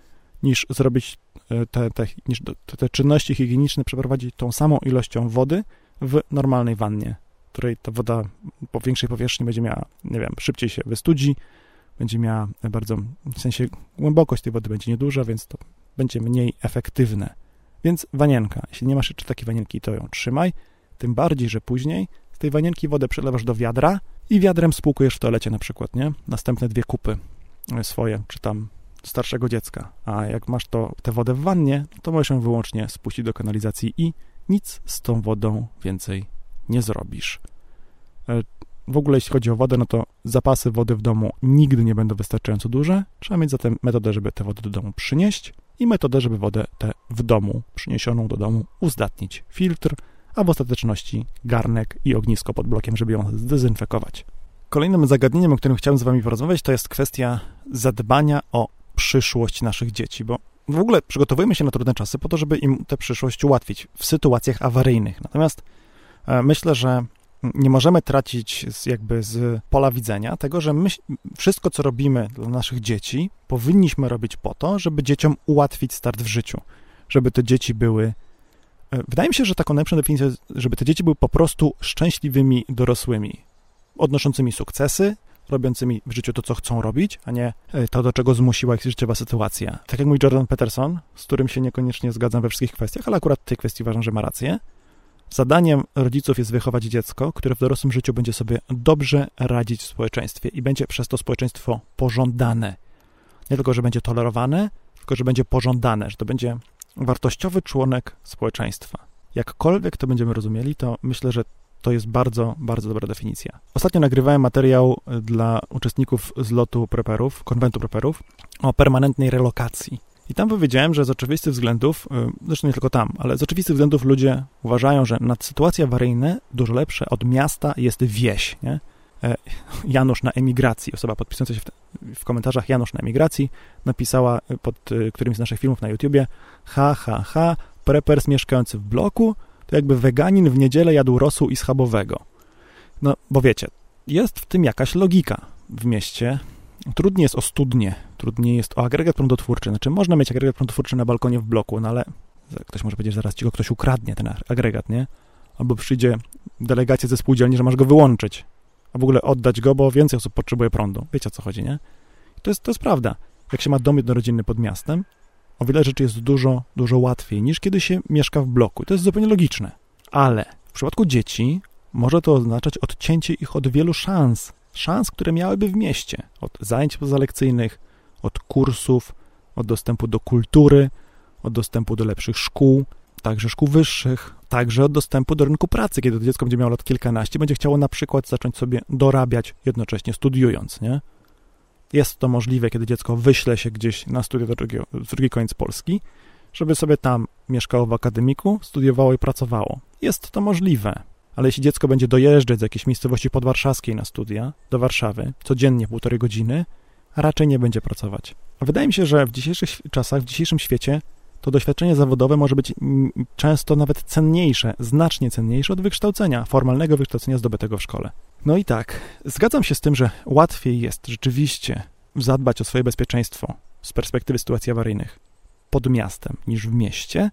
niż zrobić e, te, te, niż te, czynności higieniczne, przeprowadzić tą samą ilością wody w normalnej wannie, której ta woda po większej powierzchni będzie miała, nie wiem, szybciej się wystudzi, będzie miała bardzo, w sensie głębokość tej wody będzie nieduża, więc to będzie mniej efektywne. Więc wanienka. Jeśli nie masz jeszcze takiej wanienki, to ją trzymaj. Tym bardziej, że później z tej wanienki wodę przelewasz do wiadra i wiadrem spłukujesz w toalecie na przykład, nie? Następne dwie kupy swoje, czy tam starszego dziecka. A jak masz to, tę wodę w wannie, to możesz ją wyłącznie spuścić do kanalizacji i nic z tą wodą więcej nie zrobisz. W ogóle jeśli chodzi o wodę, no to zapasy wody w domu nigdy nie będą wystarczająco duże. Trzeba mieć zatem metodę, żeby tę wodę do domu przynieść i metodę, żeby wodę tę w domu, przyniesioną do domu, uzdatnić. Filtr, a w ostateczności garnek i ognisko pod blokiem, żeby ją zdezynfekować. Kolejnym zagadnieniem, o którym chciałem z Wami porozmawiać, to jest kwestia zadbania o przyszłość naszych dzieci, bo w ogóle przygotowujemy się na trudne czasy po to, żeby im tę przyszłość ułatwić w sytuacjach awaryjnych. Natomiast e, myślę, że nie możemy tracić z, jakby z pola widzenia tego, że my wszystko, co robimy dla naszych dzieci, powinniśmy robić po to, żeby dzieciom ułatwić start w życiu, żeby te dzieci były. E, wydaje mi się, że taką najlepszą definicją jest, żeby te dzieci były po prostu szczęśliwymi dorosłymi, odnoszącymi sukcesy, robiącymi w życiu to, co chcą robić, a nie e, to, do czego zmusiła ich życiowa sytuacja. Tak jak mówi Jordan Peterson, z którym się niekoniecznie zgadzam we wszystkich kwestiach, ale akurat w tej kwestii uważam, że ma rację. Zadaniem rodziców jest wychować dziecko, które w dorosłym życiu będzie sobie dobrze radzić w społeczeństwie i będzie przez to społeczeństwo pożądane. Nie tylko, że będzie tolerowane, tylko, że będzie pożądane, że to będzie wartościowy członek społeczeństwa. Jakkolwiek to będziemy rozumieli, to myślę, że to jest bardzo, bardzo dobra definicja. Ostatnio nagrywałem materiał dla uczestników z lotu preperów, konwentu preperów, o permanentnej relokacji. I tam powiedziałem, że z oczywistych względów, y, zresztą nie tylko tam, ale z oczywistych względów ludzie uważają, że nad sytuacje awaryjne dużo lepsze od miasta jest wieś. Nie? E, Janusz na emigracji, osoba podpisująca się w, w, komentarzach Janusz na emigracji, napisała pod y, którymś z naszych filmów na YouTubie ha, ha, ha, preppers mieszkający w bloku to jakby weganin w niedzielę jadł rosół i schabowego. No, bo wiecie, jest w tym jakaś logika. W mieście trudniej jest o studnie, trudniej jest o agregat prądotwórczy. Znaczy, można mieć agregat prądotwórczy na balkonie w bloku, no ale ktoś może powiedzieć, że zaraz ci go ktoś ukradnie, ten agregat, nie? Albo przyjdzie delegacja ze spółdzielni, że masz go wyłączyć, a w ogóle oddać go, bo więcej osób potrzebuje prądu. Wiecie, o co chodzi, nie? To jest, to jest prawda. Jak się ma dom jednorodzinny pod miastem, o wiele rzeczy jest dużo, dużo łatwiej niż kiedy się mieszka w bloku. To jest zupełnie logiczne. Ale w przypadku dzieci może to oznaczać odcięcie ich od wielu szans. Szans, które miałyby w mieście. Od zajęć pozalekcyjnych, od kursów, od dostępu do kultury, od dostępu do lepszych szkół, także szkół wyższych, także od dostępu do rynku pracy, kiedy to dziecko będzie miało lat kilkanaście, będzie chciało na przykład zacząć sobie dorabiać jednocześnie studiując, nie? Jest to możliwe, kiedy dziecko wyśle się gdzieś na studia do drugiego, drugi koniec Polski, żeby sobie tam mieszkało w akademiku, studiowało i pracowało. Jest to możliwe, ale jeśli dziecko będzie dojeżdżać z jakiejś miejscowości podwarszawskiej na studia do Warszawy codziennie półtorej godziny, raczej nie będzie pracować. A wydaje mi się, że w dzisiejszych czasach, w dzisiejszym świecie to doświadczenie zawodowe może być często nawet cenniejsze, znacznie cenniejsze od wykształcenia, formalnego wykształcenia zdobytego w szkole. No i tak, zgadzam się z tym, że łatwiej jest rzeczywiście zadbać o swoje bezpieczeństwo z perspektywy sytuacji awaryjnych pod miastem niż w mieście,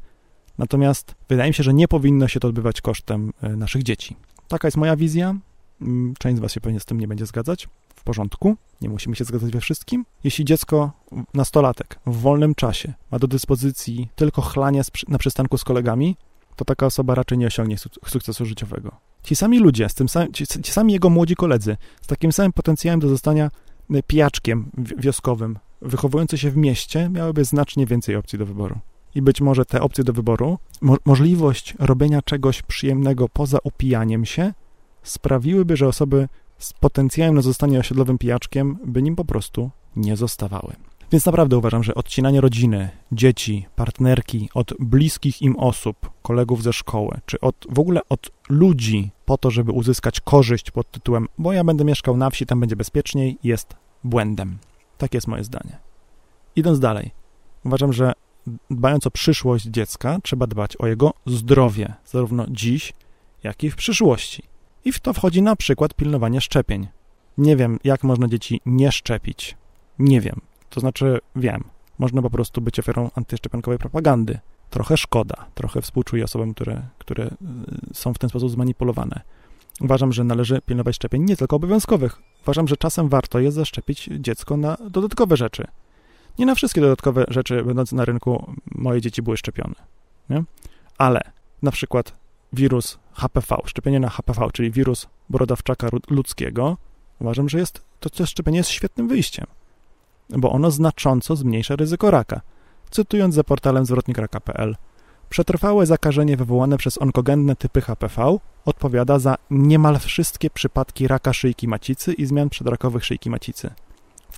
natomiast wydaje mi się, że nie powinno się to odbywać kosztem e, naszych dzieci. Taka jest moja wizja. Mm, część z Was się pewnie z tym nie będzie zgadzać. W porządku, nie musimy się zgadzać we wszystkim. Jeśli dziecko, nastolatek, w wolnym czasie ma do dyspozycji tylko chlanie na przystanku z kolegami, to taka osoba raczej nie osiągnie sukcesu życiowego. Ci sami ludzie, z tym sam, ci, ci sami jego młodzi koledzy, z takim samym potencjałem do zostania y, pijaczkiem wioskowym, wychowujący się w mieście, miałyby znacznie więcej opcji do wyboru. I być może te opcje do wyboru, mo możliwość robienia czegoś przyjemnego poza upijaniem się, sprawiłyby, że osoby z potencjałem na zostanie osiedlowym pijaczkiem by nim po prostu nie zostawały. Więc naprawdę uważam, że odcinanie rodziny, dzieci, partnerki od bliskich im osób, kolegów ze szkoły, czy od, w ogóle od ludzi po to, żeby uzyskać korzyść pod tytułem bo ja będę mieszkał na wsi, tam będzie bezpieczniej, jest błędem. Tak jest moje zdanie. Idąc dalej, uważam, że dbając o przyszłość dziecka, trzeba dbać o jego zdrowie, zarówno dziś, jak i w przyszłości. I w to wchodzi na przykład pilnowanie szczepień. Nie wiem, jak można dzieci nie szczepić. Nie wiem. To znaczy, wiem, można po prostu być ofiarą antyszczepionkowej propagandy. Trochę szkoda, trochę współczuję osobom, które, które y, są w ten sposób zmanipulowane. Uważam, że należy pilnować szczepień nie tylko obowiązkowych. Uważam, że czasem warto jest zaszczepić dziecko na dodatkowe rzeczy. Nie na wszystkie dodatkowe rzeczy będące na rynku moje dzieci były szczepione. Nie? Ale na przykład wirus HPV, szczepienie na HPV, czyli wirus brodawczaka ludzkiego, uważam, że jest, to, to szczepienie jest świetnym wyjściem bo ono znacząco zmniejsza ryzyko raka. Cytując za portalem zwrotnikraka.pl, przetrwałe zakażenie wywołane przez onkogenne typy HPV odpowiada za niemal wszystkie przypadki raka szyjki macicy i zmian przedrakowych szyjki macicy.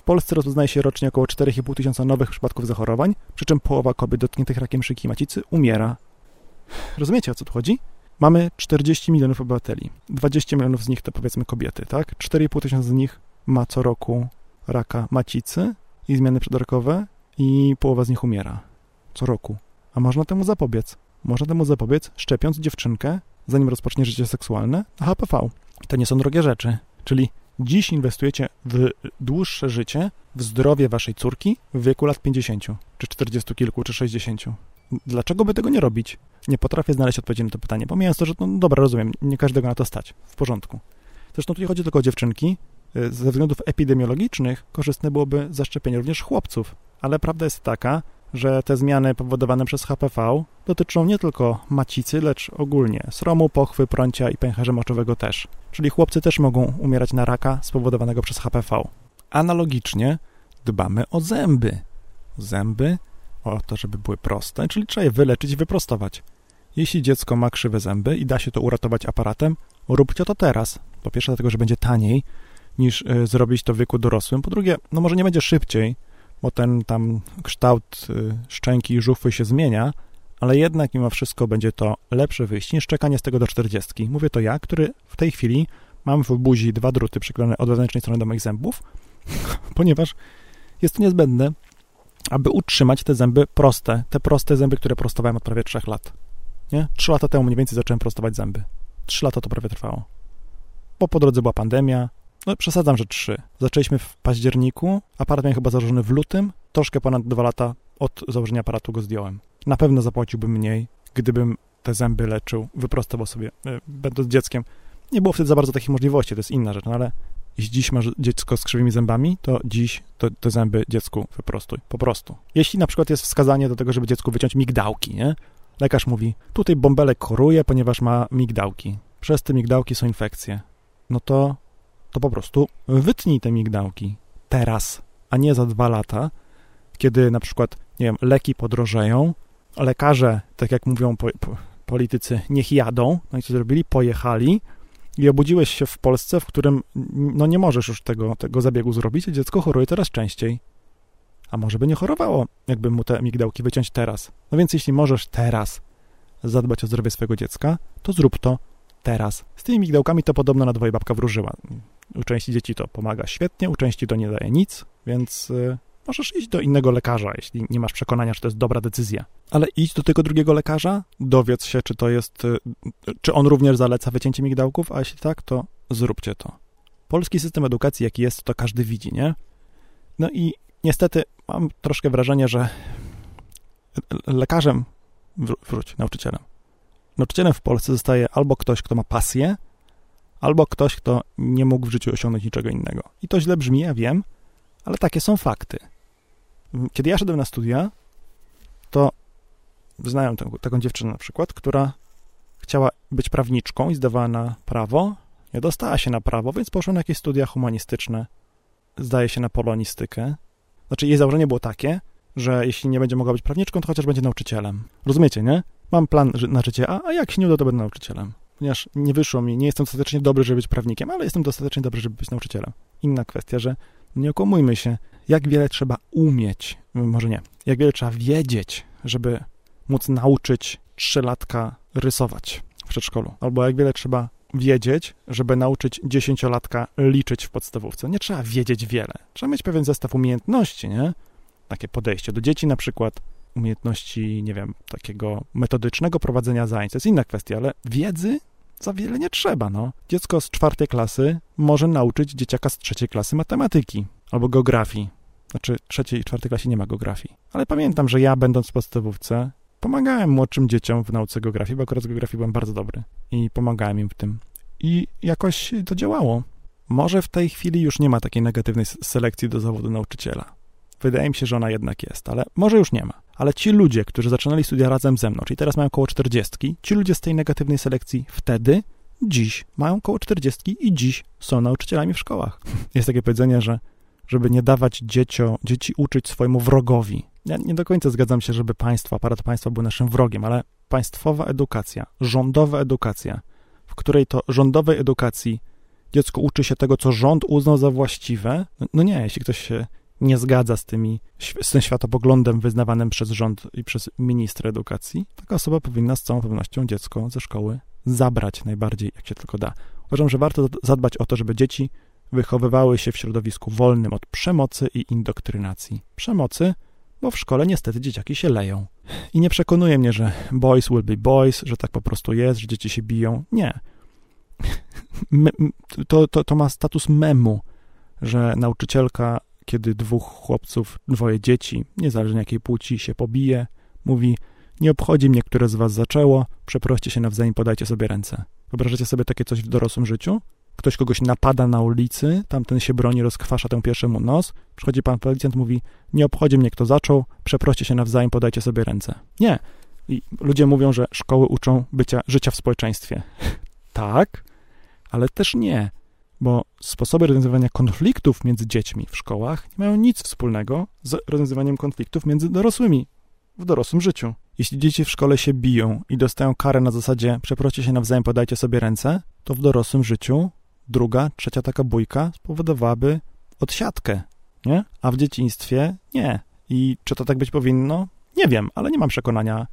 Polsce rozpoznaje się rocznie około 4,5 tysiąca nowych przypadków zachorowań, przy czym połowa kobiet dotkniętych rakiem szyjki macicy umiera. Rozumiecie, o co tu chodzi? Mamy 40 milionów obywateli. 20 milionów z nich to powiedzmy kobiety, tak? 4,5 tysiąca z nich ma co roku raka macicy i zmiany przedrokowe i połowa z nich umiera. Co roku. A można temu zapobiec. Można temu zapobiec szczepiąc dziewczynkę, zanim rozpocznie życie seksualne, na HPV. To nie są drogie rzeczy. Czyli dziś inwestujecie w dłuższe życie, w zdrowie waszej córki w wieku lat 50, czy 40 kilku, czy 60. Dlaczego by tego nie robić? Nie potrafię znaleźć odpowiedzi na to pytanie, pomijając to, że no dobra, rozumiem, nie każdego na to stać. W porządku. Zresztą tu nie chodzi tylko o dziewczynki. Y, ze względów epidemiologicznych korzystne byłoby zaszczepienie również chłopców. Ale prawda jest taka, że te zmiany powodowane przez HPV dotyczą nie tylko macicy, lecz ogólnie sromu, pochwy, prącia i pęcherza moczowego też. Czyli chłopcy też mogą umierać na raka spowodowanego przez HPV. Analogicznie dbamy o zęby. Zęby o to, żeby były proste, czyli trzeba je wyleczyć i wyprostować. Jeśli dziecko ma krzywe zęby i da się to uratować aparatem, róbcie to teraz. Po pierwsze dlatego, że będzie taniej niż y, zrobić to w wieku dorosłym. Po drugie, no może nie będzie szybciej, bo ten tam kształt y, szczęki i żuchwy się zmienia, ale jednak mimo wszystko będzie to lepsze wyjście niż czekanie z tego do 40. Mówię to ja, który w tej chwili mam w buzi dwa druty przyklejone od wewnętrznej strony do moich zębów, ponieważ jest to niezbędne, aby utrzymać te zęby proste, te proste zęby, które prostowałem od prawie 3 lat. Nie? 3 lata temu mniej więcej zacząłem prostować zęby. 3 lata to prawie trwało. Bo po drodze była pandemia, no przesadzam, że 3. Zaczęliśmy w październiku, aparat miałem chyba założony w lutym, troszkę ponad 2 lata od założenia aparatu go zdjąłem. Na pewno zapłaciłbym mniej, gdybym te zęby leczył, wyprostował sobie, e, będąc dzieckiem. Nie było wtedy za bardzo takich możliwości, to jest inna rzecz, no ale jeśli dziś masz dziecko z krzywymi zębami, to dziś to, te zęby dziecku wyprostuj. Po prostu. Jeśli na przykład jest wskazanie do tego, żeby dziecku wyciąć migdałki, nie? Lekarz mówi, tutaj bąbelek choruje, ponieważ ma migdałki. Przez te migdałki są infekcje. No to, to po prostu wytnij te migdałki. Teraz, a nie za dwa lata, kiedy na przykład, nie wiem, leki podrożeją, lekarze, tak jak mówią po, po, politycy, niech jadą. No i co zrobili? Pojechali, i obudziłeś się w Polsce, w którym no nie możesz już tego, tego zabiegu zrobić, a dziecko choruje coraz częściej. A może by nie chorowało, jakby mu te migdałki wyciąć teraz. No więc jeśli możesz teraz zadbać o zdrowie swojego dziecka, to zrób to teraz. Z tymi migdałkami to podobno na dwoje babka wróżyła. U części dzieci to pomaga świetnie, u części to nie daje nic, więc y, możesz iść do innego lekarza, jeśli nie masz przekonania, że to jest dobra decyzja. Ale idź do tego drugiego lekarza, dowiedz się, czy to jest, y, czy on również zaleca wycięcie migdałków, a jeśli tak, to zróbcie to. Polski system edukacji, jaki jest, to każdy widzi, nie? No i niestety mam troszkę wrażenie, że lekarzem, wróć, nauczycielem. Nauczycielem w Polsce zostaje albo ktoś, kto ma pasję, albo ktoś, kto nie mógł w życiu osiągnąć niczego innego. I to źle brzmi, ja wiem, ale takie są fakty. Kiedy ja szedłem na studia, to znają tę, taką dziewczynę na przykład, która chciała być prawniczką i zdawała na prawo, nie dostała się na prawo, więc poszła na jakieś studia humanistyczne, zdaje się na polonistykę. Znaczy jej założenie było takie, że jeśli nie będzie mogła być prawniczką, to chociaż będzie nauczycielem. Rozumiecie, nie? Mam plan na życie A, a jak się nie uda, to będę nauczycielem. Ponieważ nie wyszło mi, nie jestem dostatecznie dobry, żeby być prawnikiem, ale jestem dostatecznie dobry, żeby być nauczycielem. Inna kwestia, że nie okłamujmy się, jak wiele trzeba umieć, może nie, jak wiele trzeba wiedzieć, żeby móc nauczyć trzylatka rysować w przedszkolu, albo jak wiele trzeba wiedzieć, żeby nauczyć dziesięciolatka liczyć w podstawówce. Nie trzeba wiedzieć wiele. Trzeba mieć pewien zestaw umiejętności, nie? Takie podejście do dzieci na przykład, umiejętności, nie wiem, takiego metodycznego prowadzenia zajęć. To jest inna kwestia, ale wiedzy za wiele nie trzeba, no. Dziecko z czwartej klasy może nauczyć dzieciaka z trzeciej klasy matematyki albo geografii. Znaczy, trzeciej i czwartej klasie nie ma geografii. Ale pamiętam, że ja, będąc w podstawówce, pomagałem młodszym dzieciom w nauce geografii, bo akurat z geografii byłem bardzo dobry i pomagałem im w tym. I jakoś to działało. Może w tej chwili już nie ma takiej negatywnej selekcji do zawodu nauczyciela. Wydaje mi się, że ona jednak jest, ale może już nie ma. Ale ci ludzie, którzy zaczynali studia razem ze mną, czyli teraz mają około 40, ci ludzie z tej negatywnej selekcji wtedy, dziś mają około 40 i dziś są nauczycielami w szkołach. Jest takie powiedzenie, że żeby nie dawać dzieciom, dzieci uczyć swojemu wrogowi. Ja nie do końca zgadzam się, żeby państwo, aparat państwa był naszym wrogiem, ale państwowa edukacja, rządowa edukacja, w której to rządowej edukacji dziecko uczy się tego, co rząd uznał za właściwe, no nie, jeśli ktoś się nie zgadza z, tymi, z tym światopoglądem wyznawanym przez rząd i przez ministra edukacji, taka osoba powinna z całą pewnością dziecko ze szkoły zabrać najbardziej, jak się tylko da. Uważam, że warto zadbać o to, żeby dzieci wychowywały się w środowisku wolnym od przemocy i indoktrynacji. Przemocy, bo w szkole niestety dzieciaki się leją. I nie przekonuje mnie, że boys will be boys, że tak po prostu jest, że dzieci się biją. Nie. To, to, to ma status memu, że nauczycielka, kiedy dwóch chłopców, dwoje dzieci, niezależnie jakiej płci, się pobije, mówi: Nie obchodzi mnie, które z was zaczęło, przeproście się nawzajem, podajcie sobie ręce. Wyobrażacie sobie takie coś w dorosłym życiu? Ktoś kogoś napada na ulicy, tamten się broni, rozkwasza tę pierwszemu nos, przychodzi pan policjant, mówi, nie obchodzi mnie kto zaczął, przeproście się nawzajem, podajcie sobie ręce. Nie. I ludzie mówią, że szkoły uczą bycia, życia w społeczeństwie. tak, ale też nie, bo sposoby rozwiązywania konfliktów między dziećmi w szkołach nie mają nic wspólnego z rozwiązywaniem konfliktów między dorosłymi w dorosłym życiu. Jeśli dzieci w szkole się biją i dostają karę na zasadzie przeproście się nawzajem, podajcie sobie ręce, to w dorosłym życiu druga, trzecia taka bójka spowodowałaby odsiadkę, nie? A w dzieciństwie nie. I czy to tak być powinno? Nie wiem, ale nie mam przekonania,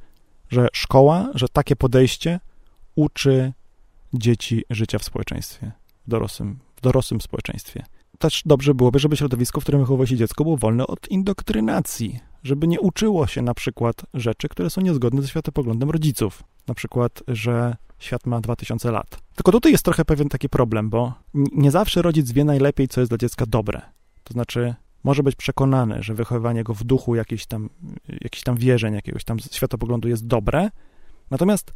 że szkoła, że takie podejście uczy dzieci życia w społeczeństwie, w dorosłym, w dorosłym społeczeństwie. Też dobrze byłoby, żeby środowisko, w którym wychowywało się dziecko, było wolne od indoktrynacji, żeby nie uczyło się na przykład rzeczy, które są niezgodne ze światopoglądem rodziców. Na przykład, że świat ma 2000 lat. Tylko tutaj jest trochę pewien taki problem, bo nie zawsze rodzic wie najlepiej, co jest dla dziecka dobre. To znaczy, może być przekonany, że wychowywanie go w duchu jakichś tam, jakichś tam wierzeń, jakiegoś tam światopoglądu jest dobre, natomiast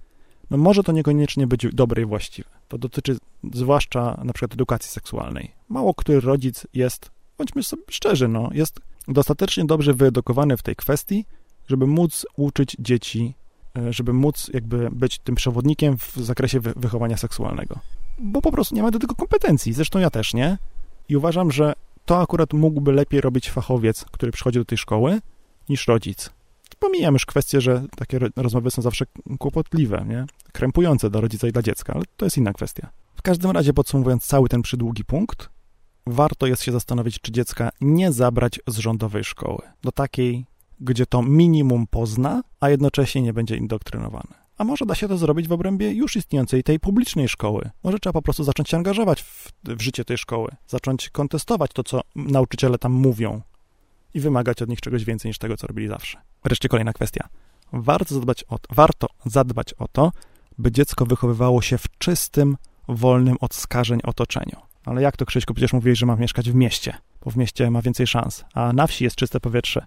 no może to niekoniecznie być dobre i właściwe. To dotyczy zwłaszcza na przykład edukacji seksualnej. Mało który rodzic jest, bądźmy sobie szczerzy, no, jest dostatecznie dobrze wyedukowany w tej kwestii, żeby móc uczyć dzieci, e, żeby móc jakby być tym przewodnikiem w zakresie wychowania seksualnego. Bo po prostu nie ma do tego kompetencji, zresztą ja też nie. I uważam, że to akurat mógłby lepiej robić fachowiec, który przychodzi do tej szkoły, niż rodzic. Pomijam już kwestię, że takie rozmowy są zawsze kłopotliwe, nie? krępujące dla rodzica i dla dziecka, ale to jest inna kwestia. W każdym razie, podsumowując cały ten przydługi punkt, warto jest się zastanowić, czy dziecka nie zabrać z rządowej szkoły do takiej, gdzie to minimum pozna, a jednocześnie nie będzie indoktrynowane. A może da się to zrobić w obrębie już istniejącej tej publicznej szkoły. Może trzeba po prostu zacząć się angażować w, w życie tej szkoły, zacząć kontestować to, co nauczyciele tam mówią i wymagać od nich czegoś więcej niż tego, co robili zawsze. Wreszcie kolejna kwestia. Warto zadbać o to, warto zadbać o to, by dziecko wychowywało się w czystym, wolnym od skażeń otoczeniu. Ale jak to, Krzyśku, przecież mówiłeś, że ma mieszkać w mieście, bo w mieście ma więcej szans, a na wsi jest czyste powietrze.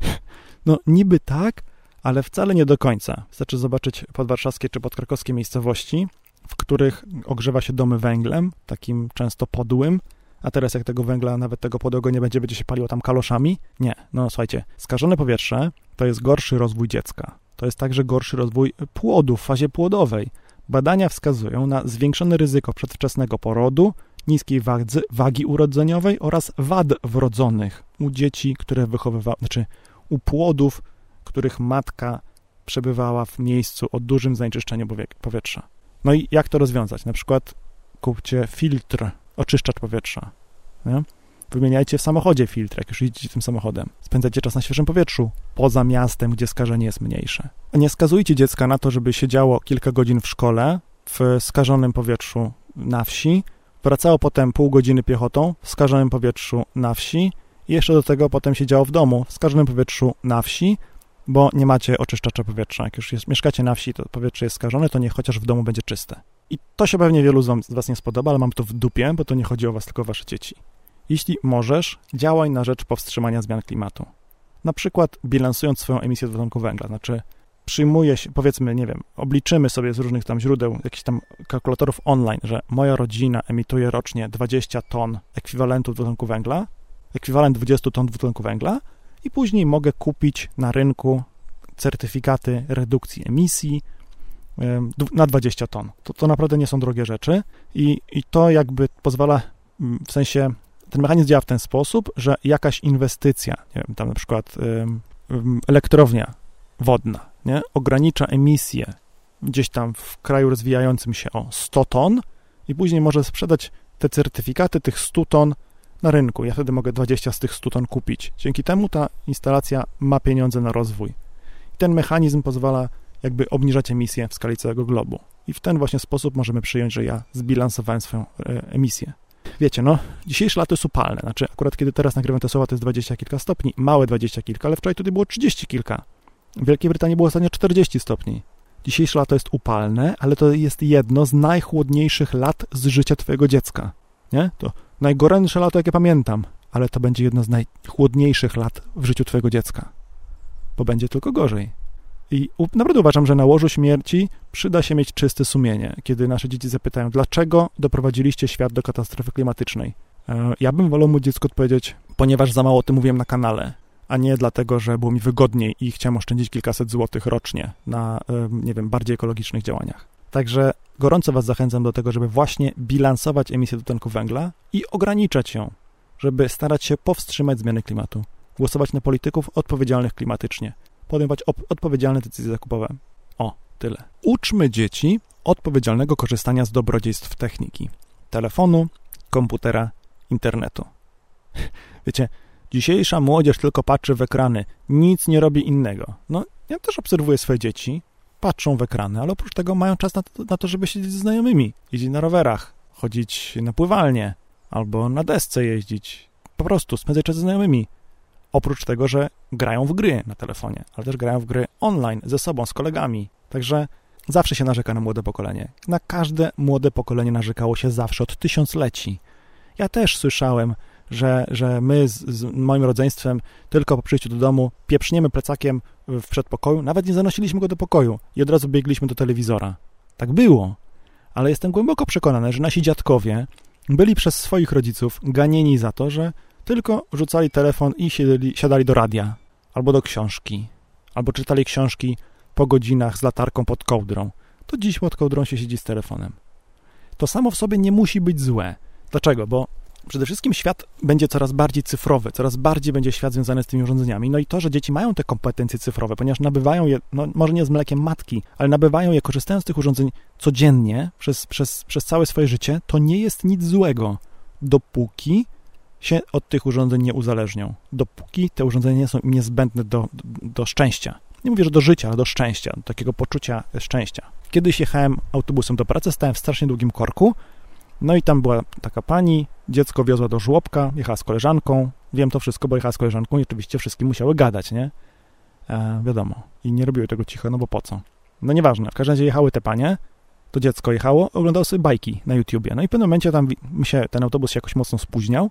No niby tak, ale wcale nie do końca. Wystarczy zobaczyć podwarszawskie czy podkrakowskie miejscowości, w których ogrzewa się domy węglem, takim często podłym, a teraz jak tego węgla, nawet tego podłego nie będzie, będzie się paliło tam kaloszami? Nie. No słuchajcie, skażone powietrze to jest gorszy rozwój dziecka. To jest także gorszy rozwój płodu w fazie płodowej. Badania wskazują na zwiększone ryzyko przedwczesnego porodu, niskiej wagi, wagi urodzeniowej oraz wad wrodzonych u dzieci, które wychowywały, znaczy u płodów, których matka przebywała w miejscu o dużym zanieczyszczeniu powietrza. No i jak to rozwiązać? Na przykład kupcie filtr, oczyszczacz powietrza. Nie? Wymieniajcie w samochodzie filtr, jak już jedziecie tym samochodem. Spędzajcie czas na świeżym powietrzu, poza miastem, gdzie skażenie jest mniejsze. Nie skazujcie dziecka na to, żeby siedziało kilka godzin w szkole, w skażonym powietrzu na wsi, wracało potem pół godziny piechotą w skażonym powietrzu na wsi i jeszcze do tego potem siedziało w domu w skażonym powietrzu na wsi, bo nie macie oczyszczacza powietrza. Jak już jest, mieszkacie na wsi, to powietrze jest skażone, to niech chociaż w domu będzie czyste. I to się pewnie wielu z was nie spodoba, ale mam to w dupie, bo to nie chodzi o was, tylko o wasze dzieci. Jeśli możesz, działaj na rzecz powstrzymania zmian klimatu. Na przykład bilansując swoją emisję dwutlenku węgla, znaczy przyjmuje się, powiedzmy, nie wiem, obliczymy sobie z różnych tam źródeł, jakichś tam kalkulatorów online, że moja rodzina emituje rocznie 20 ton ekwiwalentu dwutlenku węgla, ekwiwalent 20 ton dwutlenku węgla i później mogę kupić na rynku certyfikaty redukcji emisji na 20 ton. To, to naprawdę nie są drogie rzeczy i, i to jakby pozwala, mm, w sensie ten mechanizm działa w ten sposób, że jakaś inwestycja, nie wiem, tam na przykład elektrownia wodna, nie, ogranicza emisję gdzieś tam w kraju rozwijającym się o 100 ton i później może sprzedać te certyfikaty tych 100 ton na rynku. Ja wtedy mogę 20 z tych 100 ton kupić. Dzięki temu ta instalacja ma pieniądze na rozwój. I ten mechanizm pozwala jakby obniżać emisję w skali całego globu. I w ten właśnie sposób możemy przyjąć, że ja zbilansowałem swoją e, emisję. Wiecie, no, dzisiejsze lato jest upalne. Znaczy, akurat kiedy teraz nagrywam te słowa, to jest dwadzieścia kilka stopni, małe dwadzieścia kilka, ale wczoraj tutaj było trzydzieści kilka. W Wielkiej Brytanii było ostatnio 40 stopni. Dzisiejsze lato jest upalne, ale to jest jedno z najchłodniejszych lat z życia twojego dziecka. Nie? To najgorętsze lato, jakie pamiętam, ale to będzie jedno z najchłodniejszych lat w życiu twojego dziecka. Bo będzie tylko gorzej. I naprawdę uważam, że na łożu śmierci przyda się mieć czyste sumienie, kiedy nasze dzieci zapytają, dlaczego doprowadziliście świat do katastrofy klimatycznej. E, ja bym wolał mu dziecku odpowiedzieć, ponieważ za mało o tym mówiłem na kanale, a nie dlatego, że było mi wygodniej i chciałem oszczędzić kilkaset złotych rocznie na, e, nie wiem, bardziej ekologicznych działaniach. Także gorąco Was zachęcam do tego, żeby właśnie bilansować emisję dwutlenku węgla i ograniczać ją, żeby starać się powstrzymać zmiany klimatu, głosować na polityków odpowiedzialnych klimatycznie, podejmować odpowiedzialne decyzje zakupowe. O, tyle. Uczmy dzieci odpowiedzialnego korzystania z dobrodziejstw techniki. Telefonu, komputera, internetu. Wiecie, dzisiejsza młodzież tylko patrzy w ekrany, nic nie robi innego. No, ja też obserwuję swoje dzieci, patrzą w ekrany, ale oprócz tego mają czas na to, na to żeby siedzieć ze znajomymi, jeździć na rowerach, chodzić na pływalnię albo na desce jeździć, po prostu spędzać czas ze znajomymi. Oprócz tego, że grają w gry na telefonie, ale też grają w gry online ze sobą, z kolegami. Także zawsze się narzeka na młode pokolenie. Na każde młode pokolenie narzekało się zawsze od tysiącleci. Ja też słyszałem, że, że my z, z, moim rodzeństwem tylko po przyjściu do domu pieprzniemy plecakiem w przedpokoju, nawet nie zanosiliśmy go do pokoju i od razu biegliśmy do telewizora. Tak było. Ale jestem głęboko przekonany, że nasi dziadkowie byli przez swoich rodziców ganieni za to, że tylko rzucali telefon i siedli, siadali do radia, albo do książki, albo czytali książki po godzinach z latarką pod kołdrą. To dziś pod kołdrą się siedzi z telefonem. To samo w sobie nie musi być złe. Dlaczego? Bo przede wszystkim świat będzie coraz bardziej cyfrowy, coraz bardziej będzie świat związany z tymi urządzeniami. No i to, że dzieci mają te kompetencje cyfrowe, ponieważ nabywają je, no może nie z mlekiem matki, ale nabywają je korzystając z tych urządzeń codziennie, przez, przez, przez całe swoje życie, to nie jest nic złego, dopóki się od tych urządzeń nie uzależnią, dopóki te urządzenia nie są im niezbędne do, do, do szczęścia. Nie mówię, że do życia, ale do szczęścia, do takiego poczucia szczęścia. Kiedyś jechałem autobusem do pracy, stałem w strasznie długim korku, no i tam była taka pani, dziecko wiozła do żłobka, jechała z koleżanką. Wiem to wszystko, bo jechała z koleżanką i oczywiście wszystkie musiały gadać, nie? E, wiadomo. I nie robiły tego cicho, no bo po co? No nieważne. W każdym razie jechały te panie, to dziecko jechało, oglądało sobie bajki na YouTubie. No i w pewnym momencie tam się, ten autobus się jakoś mocno spóźniał,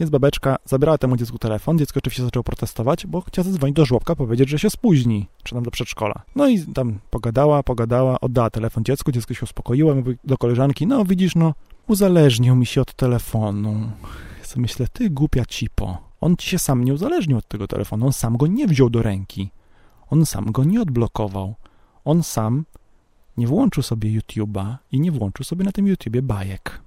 więc babeczka zabrała temu dziecku telefon. Dziecko oczywiście zaczęło protestować, bo chciała zadzwonić do żłobka, powiedzieć, że się spóźni, czy tam do przedszkola. No i tam pogadała, pogadała, oddała telefon dziecku, dziecko się uspokoiło, mówi do koleżanki, no widzisz, no uzależnił mi się od telefonu. Ja myślę, ty głupia cipo. On ci się sam nie uzależnił od tego telefonu, on sam go nie wziął do ręki. On sam go nie odblokował. On sam nie włączył sobie YouTube'a i nie włączył sobie na tym YouTubie bajek.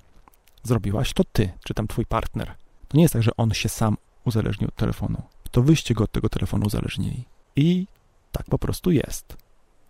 Zrobiłaś to ty, czy tam twój partner. To nie jest tak, że on się sam uzależnił od telefonu. To wyście go od tego telefonu uzależnili. I tak po prostu jest.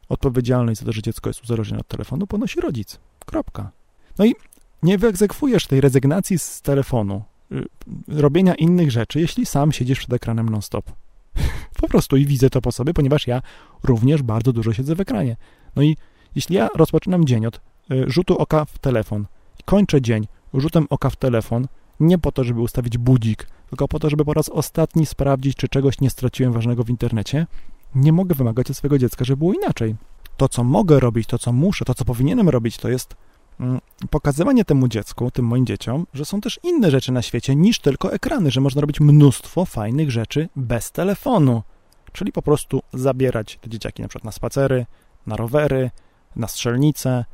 Odpowiedzialność za to, że dziecko jest uzależnione od telefonu, ponosi rodzic. Kropka. No i nie wyegzekwujesz tej rezygnacji z telefonu, y, robienia innych rzeczy, jeśli sam siedzisz przed ekranem non-stop. po prostu i widzę to po sobie, ponieważ ja również bardzo dużo siedzę w ekranie. No i jeśli ja rozpoczynam dzień od y, rzutu oka w telefon kończę dzień rzutem oka w telefon, nie po to, żeby ustawić budzik, tylko po to, żeby po raz ostatni sprawdzić, czy czegoś nie straciłem ważnego w internecie, nie mogę wymagać od swojego dziecka, żeby było inaczej. To, co mogę robić, to, co muszę, to, co powinienem robić, to jest pokazywanie temu dziecku, tym moim dzieciom, że są też inne rzeczy na świecie niż tylko ekrany, że można robić mnóstwo fajnych rzeczy bez telefonu. Czyli po prostu zabierać te dzieciaki na przykład na spacery, na rowery, na strzelnice.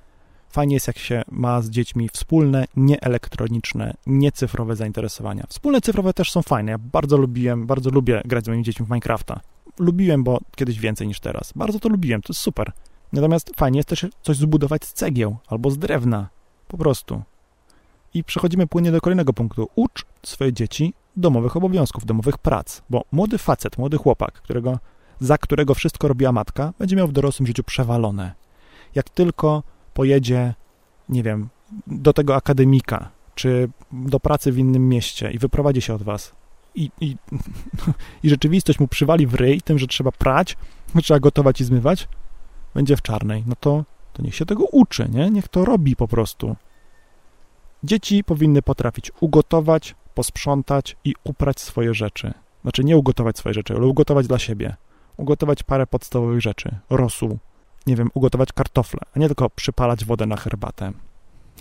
Fajnie jest, jak się ma z dziećmi wspólne, nieelektroniczne, niecyfrowe zainteresowania. Wspólne cyfrowe też są fajne. Ja bardzo lubiłem, bardzo lubię grać z moimi dziećmi w Minecrafta. Lubiłem, bo kiedyś więcej niż teraz. Bardzo to lubiłem, to jest super. Natomiast fajnie jest też coś zbudować z cegieł albo z drewna. Po prostu. I przechodzimy płynnie do kolejnego punktu. Ucz swoje dzieci domowych obowiązków, domowych prac, bo młody facet, młody chłopak, którego, za którego wszystko robiła matka, będzie miał w dorosłym życiu przewalone. Jak tylko pojedzie, nie wiem, do tego akademika, czy do pracy w innym mieście i wyprowadzi się od was, i, i, i rzeczywistość mu przywali w ryj tym, że trzeba prać, trzeba gotować i zmywać, będzie w czarnej, no to, to niech się tego uczy, nie? Niech to robi po prostu. Dzieci powinny potrafić ugotować, posprzątać i uprać swoje rzeczy. Znaczy nie ugotować swoje rzeczy, ale ugotować dla siebie. Ugotować parę podstawowych rzeczy. Rosół, nie wiem, ugotować kartofle, a nie tylko przypalać wodę na herbatę.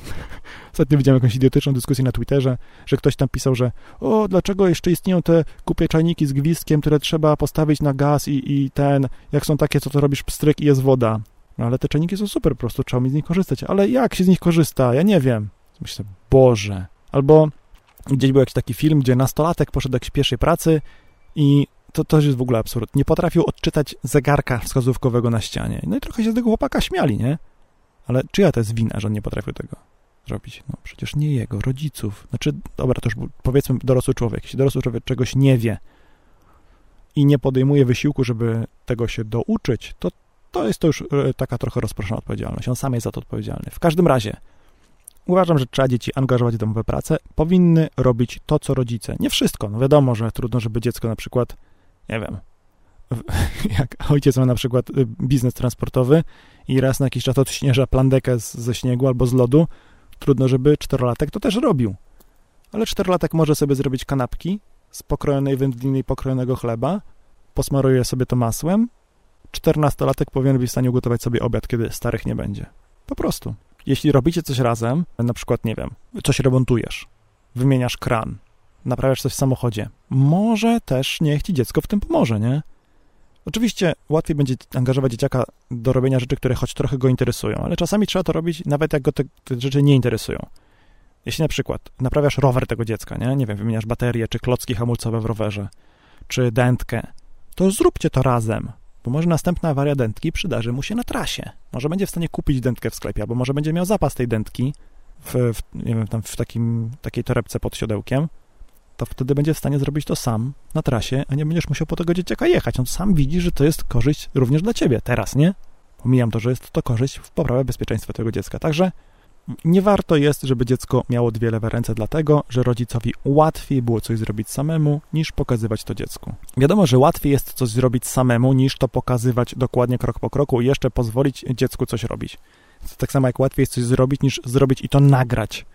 Ostatnio widziałem jakąś idiotyczną dyskusję na Twitterze, że ktoś tam pisał, że o, dlaczego jeszcze istnieją te kupie czajniki z gwizdkiem, które trzeba postawić na gaz i, i ten, jak są takie, co to robisz pstryk i jest woda. No ale te czajniki są super, po prostu trzeba mi z nich korzystać. Ale jak się z nich korzysta? Ja nie wiem. Myślę, Boże. Albo gdzieś był jakiś taki film, gdzie nastolatek poszedł do jakiejś pierwszej pracy i to, to jest w ogóle absurd. Nie potrafił odczytać zegarka wskazówkowego na ścianie. No i trochę się z tego chłopaka śmiali, nie? Ale czyja to jest wina, że on nie potrafił tego zrobić? No przecież nie jego, rodziców. Znaczy, dobra, to już powiedzmy dorosły człowiek. Jeśli dorosły człowiek czegoś nie wie i nie podejmuje wysiłku, żeby tego się douczyć, to to jest to już e, taka trochę rozproszona odpowiedzialność. On sam jest za to odpowiedzialny. W każdym razie, uważam, że trzeba dzieci angażować w domowe prace. Powinny robić to, co rodzice. Nie wszystko. No wiadomo, że trudno, żeby dziecko na przykład, nie wiem, jak ojciec ma na przykład y, biznes transportowy i raz na jakiś czas odśnieża plandekę z, ze śniegu albo z lodu, trudno, żeby czterolatek to też robił. Ale czterolatek może sobie zrobić kanapki z pokrojonej wędliny i pokrojonego chleba, posmaruje sobie to masłem. Czternastolatek powinien być w stanie ugotować sobie obiad, kiedy starych nie będzie. Po prostu. Jeśli robicie coś razem, na przykład, nie wiem, coś remontujesz, wymieniasz kran, naprawiasz coś w samochodzie, może też niech ci dziecko w tym pomoże, nie? Oczywiście łatwiej będzie angażować dzieciaka do robienia rzeczy, które choć trochę go interesują, ale czasami trzeba to robić nawet jak go te, te rzeczy nie interesują. Jeśli na przykład naprawiasz rower tego dziecka, nie? Nie wiem, wymieniasz baterię, czy klocki hamulcowe w rowerze, czy dętkę, to zróbcie to razem, bo może następna awaria dętki przydarzy mu się na trasie. Może będzie w stanie kupić dętkę w sklepie, albo może będzie miał zapas tej dętki w, w nie wiem, tam w takim, takiej torebce pod siodełkiem, to wtedy będzie w stanie zrobić to sam na trasie, a nie będziesz musiał po tego dzieciaka jechać. On sam widzi, że to jest korzyść również dla ciebie. Teraz, nie? Pomijam to, że jest to korzyść w poprawę bezpieczeństwa tego dziecka. Także nie warto jest, żeby dziecko miało dwie lewe ręce, dlatego że rodzicowi łatwiej było coś zrobić samemu, niż pokazywać to dziecku. Wiadomo, że łatwiej jest coś zrobić samemu, niż to pokazywać dokładnie krok po kroku i jeszcze pozwolić dziecku coś robić. To tak samo jak łatwiej jest coś zrobić, niż zrobić i to nagrać.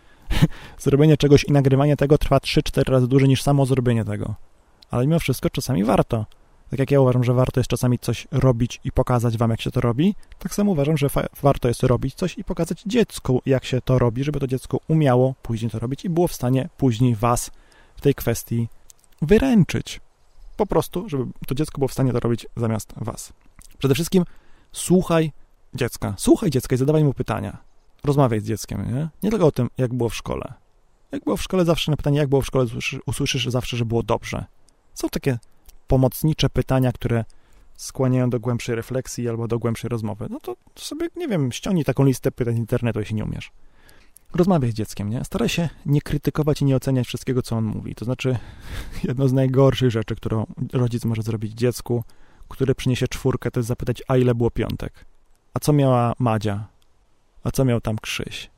zrobienie czegoś i nagrywanie tego trwa 3-4 razy dłużej niż samo zrobienie tego. Ale mimo wszystko czasami warto. Tak jak ja uważam, że warto jest czasami coś robić i pokazać wam, jak się to robi, tak samo uważam, że warto jest robić coś i pokazać dziecku, jak się to robi, żeby to dziecko umiało później to robić i było w stanie później was w tej kwestii wyręczyć. Po prostu, żeby to dziecko było w stanie to robić zamiast was. Przede wszystkim słuchaj dziecka. Słuchaj dziecka i zadawaj mu pytania. Rozmawiaj z dzieckiem, nie? Nie tylko o tym, jak było w szkole. Jak było w szkole, zawsze na pytanie, jak było w szkole, usłyszysz, usłyszysz zawsze, że było dobrze. Są takie pomocnicze pytania, które skłaniają do głębszej refleksji albo do głębszej rozmowy. No to, to sobie, nie wiem, ściągnij taką listę pytań z internetu, jeśli nie umiesz. Rozmawiaj z dzieckiem, nie? Staraj się nie krytykować i nie oceniać wszystkiego, co on mówi. To znaczy, jedno z najgorszych rzeczy, którą rodzic może zrobić dziecku, które przyniesie czwórkę, to jest zapytać, a ile było piątek? A co miała Madzia? A co miał tam Krzyś?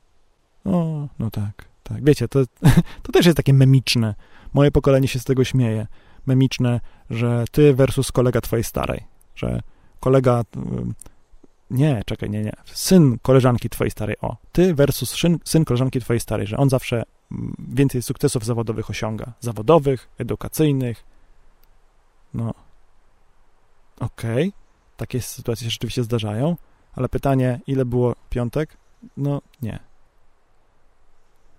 O, no tak, tak. Wiecie, to, to też jest takie memiczne. Moje pokolenie się z tego śmieje. Memiczne, że ty versus kolega twojej starej. Że kolega... Nie, czekaj, nie, nie. Syn koleżanki twojej starej. O, ty versus syn, syn koleżanki twojej starej, że on zawsze więcej sukcesów zawodowych osiąga. Zawodowych, edukacyjnych. No. Okej. Okay. Takie sytuacje się rzeczywiście zdarzają. Ale pytanie, ile było piątek? No nie.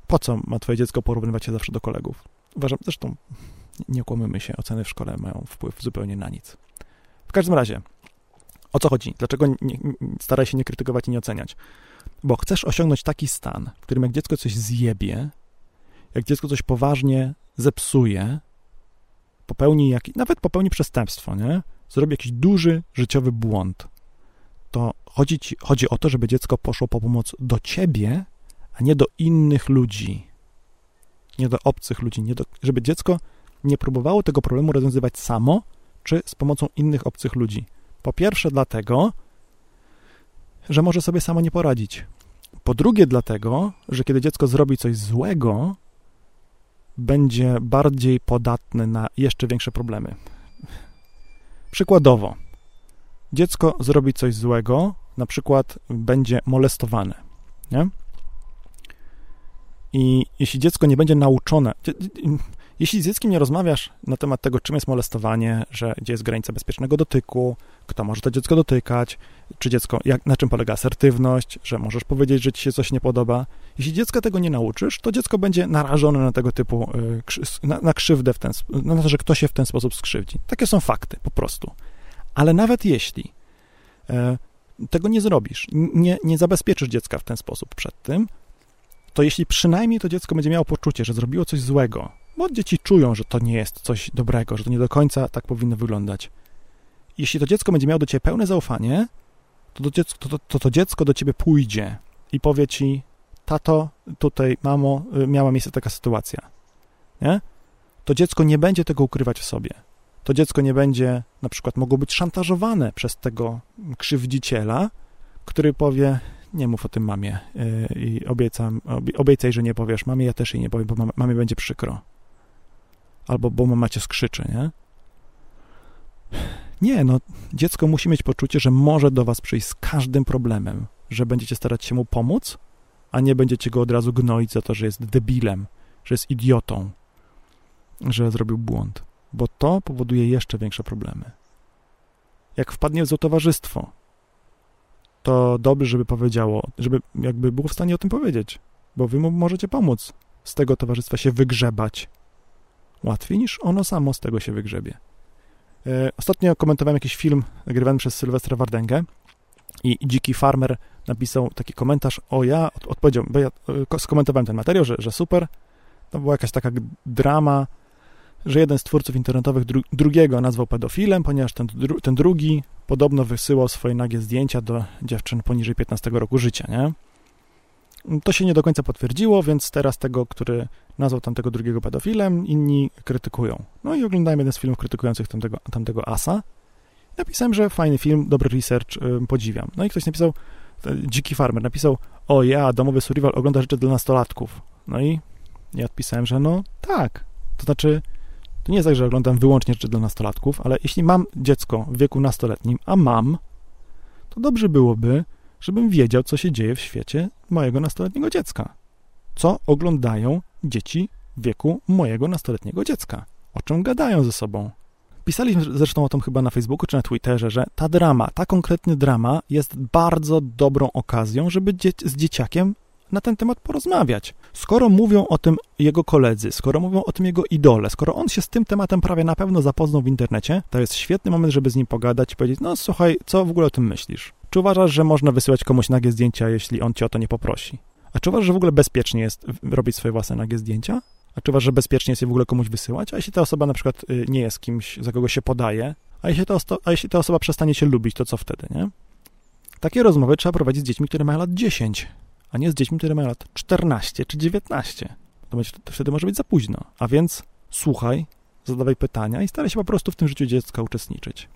Po co ma twoje dziecko porównywać się zawsze do kolegów? Uważam, zresztą nie kłamymy się, oceny w szkole mają wpływ zupełnie na nic. W każdym razie, o co chodzi? Dlaczego nie, staraj się nie krytykować i nie oceniać? Bo chcesz osiągnąć taki stan, w którym jak dziecko coś zjebie, jak dziecko coś poważnie zepsuje, popełni jak, nawet popełni przestępstwo, nie? Zrobi jakiś duży życiowy błąd, to chodzi, ci, chodzi o to, żeby dziecko poszło po pomoc do ciebie, a nie do innych ludzi. Nie do obcych ludzi, nie do, żeby dziecko nie próbowało tego problemu rozwiązywać samo, czy z pomocą innych obcych ludzi. Po pierwsze, dlatego, że może sobie samo nie poradzić. Po drugie, dlatego, że kiedy dziecko zrobi coś złego, będzie bardziej podatne na jeszcze większe problemy. Przykładowo, dziecko zrobi coś złego, na przykład będzie molestowane, nie? I jeśli dziecko nie będzie nauczone, jeśli z dzieckiem nie rozmawiasz na temat tego, czym jest molestowanie, że gdzie jest granica bezpiecznego dotyku, kto może to dziecko dotykać, czy dziecko, jak, na czym polega asertywność, że możesz powiedzieć, że ci się coś nie podoba. Jeśli dziecka tego nie nauczysz, to dziecko będzie narażone na tego typu, y, na, na krzywdę, w ten, na to, że ktoś się w ten sposób skrzywdzi. Takie są fakty, po prostu. Ale nawet jeśli e, tego nie zrobisz, nie, nie zabezpieczysz dziecka w ten sposób przed tym, to jeśli przynajmniej to dziecko będzie miało poczucie, że zrobiło coś złego, bo dzieci czują, że to nie jest coś dobrego, że to nie do końca tak powinno wyglądać. Jeśli to dziecko będzie miało do ciebie pełne zaufanie, to to, dziecko, to, to, to dziecko do ciebie pójdzie i powie ci, tato, tutaj, mamo, y, miała miejsce taka sytuacja. Nie? To dziecko nie będzie tego ukrywać w sobie. To dziecko nie będzie na przykład mogło być szantażowane przez tego krzywdziciela, który powie, nie mów o tym mamie y, i obiecam, obiecaj, że nie powiesz mamie, ja też jej nie powiem, bo mamie będzie przykro albo bo mama cię skrzyczy, nie? Nie, no dziecko musi mieć poczucie, że może do was przyjść z każdym problemem, że będziecie starać się mu pomóc, a nie będziecie go od razu gnoić za to, że jest debilem, że jest idiotą, że zrobił błąd, bo to powoduje jeszcze większe problemy. Jak wpadnie w złe towarzystwo, to dobrze, żeby powiedziało, żeby jakby było w stanie o tym powiedzieć, bo wy mu możecie pomóc z tego towarzystwa się wygrzebać, łatwiej niż ono samo z tego się wygrzebie. E, ostatnio komentowałem jakiś film nagrywany przez Sylwestra Wardęgę i dziki farmer napisał taki komentarz, o ja odpowiedział, bo ja e, skomentowałem ten materiał, że, że super, to była jakaś taka drama, że jeden z twórców internetowych dru drugiego nazwał pedofilem, ponieważ ten, dru ten drugi podobno wysyłał swoje nagie zdjęcia do dziewczyn poniżej 15 roku życia, nie? To się nie do końca potwierdziło, więc teraz tego, który nazwał tamtego drugiego pedofilem, inni krytykują. No i oglądałem jeden z filmów krytykujących tamtego, tamtego asa. Napisałem, że fajny film, dobry research, yy, podziwiam. No i ktoś napisał, dziki farmer napisał, o ja, domowy survival ogląda rzeczy dla nastolatków. No i ja odpisałem, że no tak. To znaczy, to nie jest tak, że oglądam wyłącznie rzeczy dla nastolatków, ale jeśli mam dziecko w wieku nastoletnim, a mam, to dobrze byłoby, żebym wiedział, co się dzieje w świecie mojego nastoletniego dziecka. Co oglądają dzieci w wieku mojego nastoletniego dziecka. O czym gadają ze sobą. Pisaliśmy zresztą o tym chyba na Facebooku czy na Twitterze, że ta drama, ta konkretna drama jest bardzo dobrą okazją, żeby z dzieciakiem na ten temat porozmawiać. Skoro mówią o tym jego koledzy, skoro mówią o tym jego idole, skoro on się z tym tematem prawie na pewno zapoznał w internecie, to jest świetny moment, żeby z nim pogadać i powiedzieć, no słuchaj, co w ogóle o tym myślisz? Czy uważasz, że można wysyłać komuś nagie zdjęcia, jeśli on cię o to nie poprosi? A czy uważasz, że w ogóle bezpiecznie jest robić swoje własne nagie zdjęcia? A czy uważasz, że bezpiecznie jest je w ogóle komuś wysyłać? A jeśli ta osoba na przykład y, nie jest kimś, za kogo się podaje, a jeśli, ta, a jeśli ta osoba przestanie się lubić, to co wtedy, nie? Takie rozmowy trzeba prowadzić z dziećmi, które mają lat 10, a nie z dziećmi, które mają lat 14 czy 19. To, będzie, to wtedy może być za późno. A więc słuchaj, zadawaj pytania i staraj się po prostu w tym życiu dziecka uczestniczyć.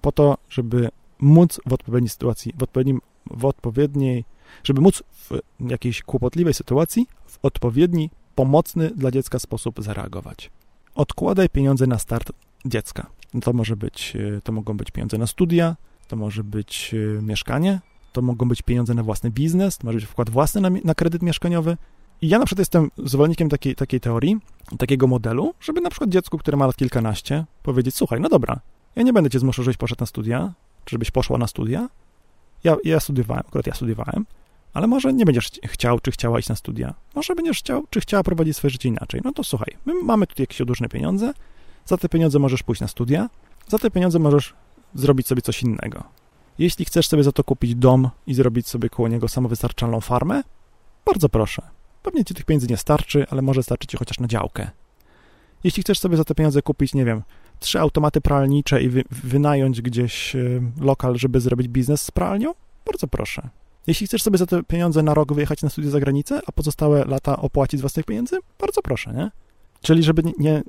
Po to, żeby móc w odpowiedniej sytuacji, w, odpowiednim, w odpowiedniej, żeby móc w jakiejś kłopotliwej sytuacji w odpowiedni, pomocny dla dziecka sposób zareagować. Odkładaj pieniądze na start dziecka. To może być, e, to mogą być pieniądze na studia, to może być e, mieszkanie, to mogą być pieniądze na własny biznes, to może być wkład własny na, na kredyt mieszkaniowy. I ja na przykład jestem zwolennikiem takiej, takiej teorii, takiego modelu, żeby na przykład dziecku, które ma lat kilkanaście, powiedzieć, słuchaj, no dobra, ja nie będę cię zmuszał, żebyś poszedł na studia, czy żebyś poszła na studia. Ja, ja studiowałem, akurat ja studiowałem, ale może nie będziesz chciał, czy chciała iść na studia. Może będziesz chciał, czy chciała prowadzić swoje życie inaczej. No to słuchaj, my mamy tutaj jakieś odróżne pieniądze, za te pieniądze możesz pójść na studia, za te pieniądze możesz zrobić sobie coś innego. Jeśli chcesz sobie za to kupić dom i zrobić sobie koło niego samowystarczalną farmę, bardzo proszę. Pewnie ci tych pieniędzy nie starczy, ale może starczy ci chociaż na działkę. Jeśli chcesz sobie za te pieniądze kupić, nie wiem, trzy automaty pralnicze i wy, wynająć gdzieś e, lokal, żeby zrobić biznes z pralnią, bardzo proszę. Jeśli chcesz sobie za te pieniądze na rok wyjechać na studia za granicę, a pozostałe lata opłacić z własnych pieniędzy, bardzo proszę, nie? Czyli żeby nie,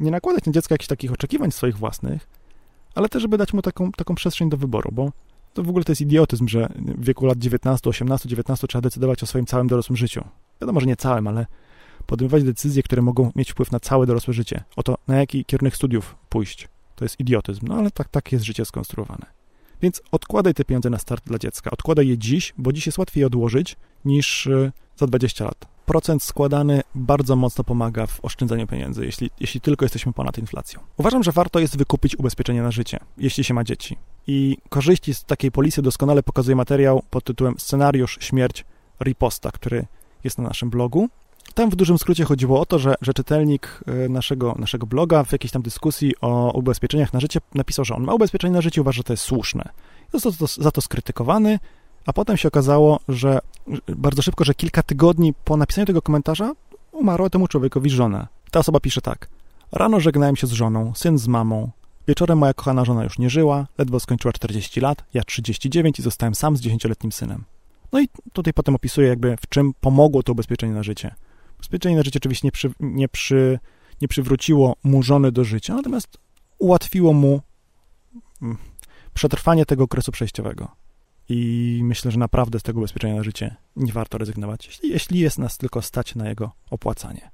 nie nakładać na dziecko jakichś takich oczekiwań swoich własnych, ale też, żeby dać mu taką, taką przestrzeń do wyboru, bo to w ogóle to jest idiotyzm, że w wieku lat 19, 18, 19 trzeba decydować o swoim całym dorosłym życiu. Wiadomo, że nie całym, ale podejmować decyzje, które mogą mieć wpływ na całe dorosłe życie. Oto na jaki kierunek studiów pójść. To jest idiotyzm, no ale tak, tak jest życie skonstruowane. Więc odkładaj te pieniądze na start dla dziecka. Odkładaj je dziś, bo dziś jest łatwiej odłożyć niż y, za 20 lat. Procent składany bardzo mocno pomaga w oszczędzaniu pieniędzy, jeśli, jeśli tylko jesteśmy ponad inflacją. Uważam, że warto jest wykupić ubezpieczenie na życie, jeśli się ma dzieci. I korzyści z takiej polisy doskonale pokazuje materiał pod tytułem Scenariusz Śmierć Riposta, który jest na naszym blogu. Tam w dużym skrócie chodziło o to, że, że czytelnik e, naszego, naszego bloga w jakiejś tam dyskusji o ubezpieczeniach na życie napisał, że on ma ubezpieczenie na życie i uważa, że to jest słuszne. Został za to skrytykowany, a potem się okazało, że bardzo szybko, że kilka tygodni po napisaniu tego komentarza umarła temu człowiekowi żona. Ta osoba pisze tak. Rano żegnałem się z żoną, syn z mamą. Wieczorem moja kochana żona już nie żyła, ledwo skończyła 40 lat, ja 39 i zostałem sam z 10-letnim synem. No i tutaj potem opisuję jakby w czym pomogło to ubezpieczenie na życie. Ubezpieczenie na życie oczywiście nie, przy, nie, przy, nie przywróciło mu żony do życia, natomiast ułatwiło mu mm, przetrwanie tego okresu przejściowego. I myślę, że naprawdę z tego ubezpieczenia na życie nie warto rezygnować, jeśli, jeśli jest nas tylko stać na jego opłacanie.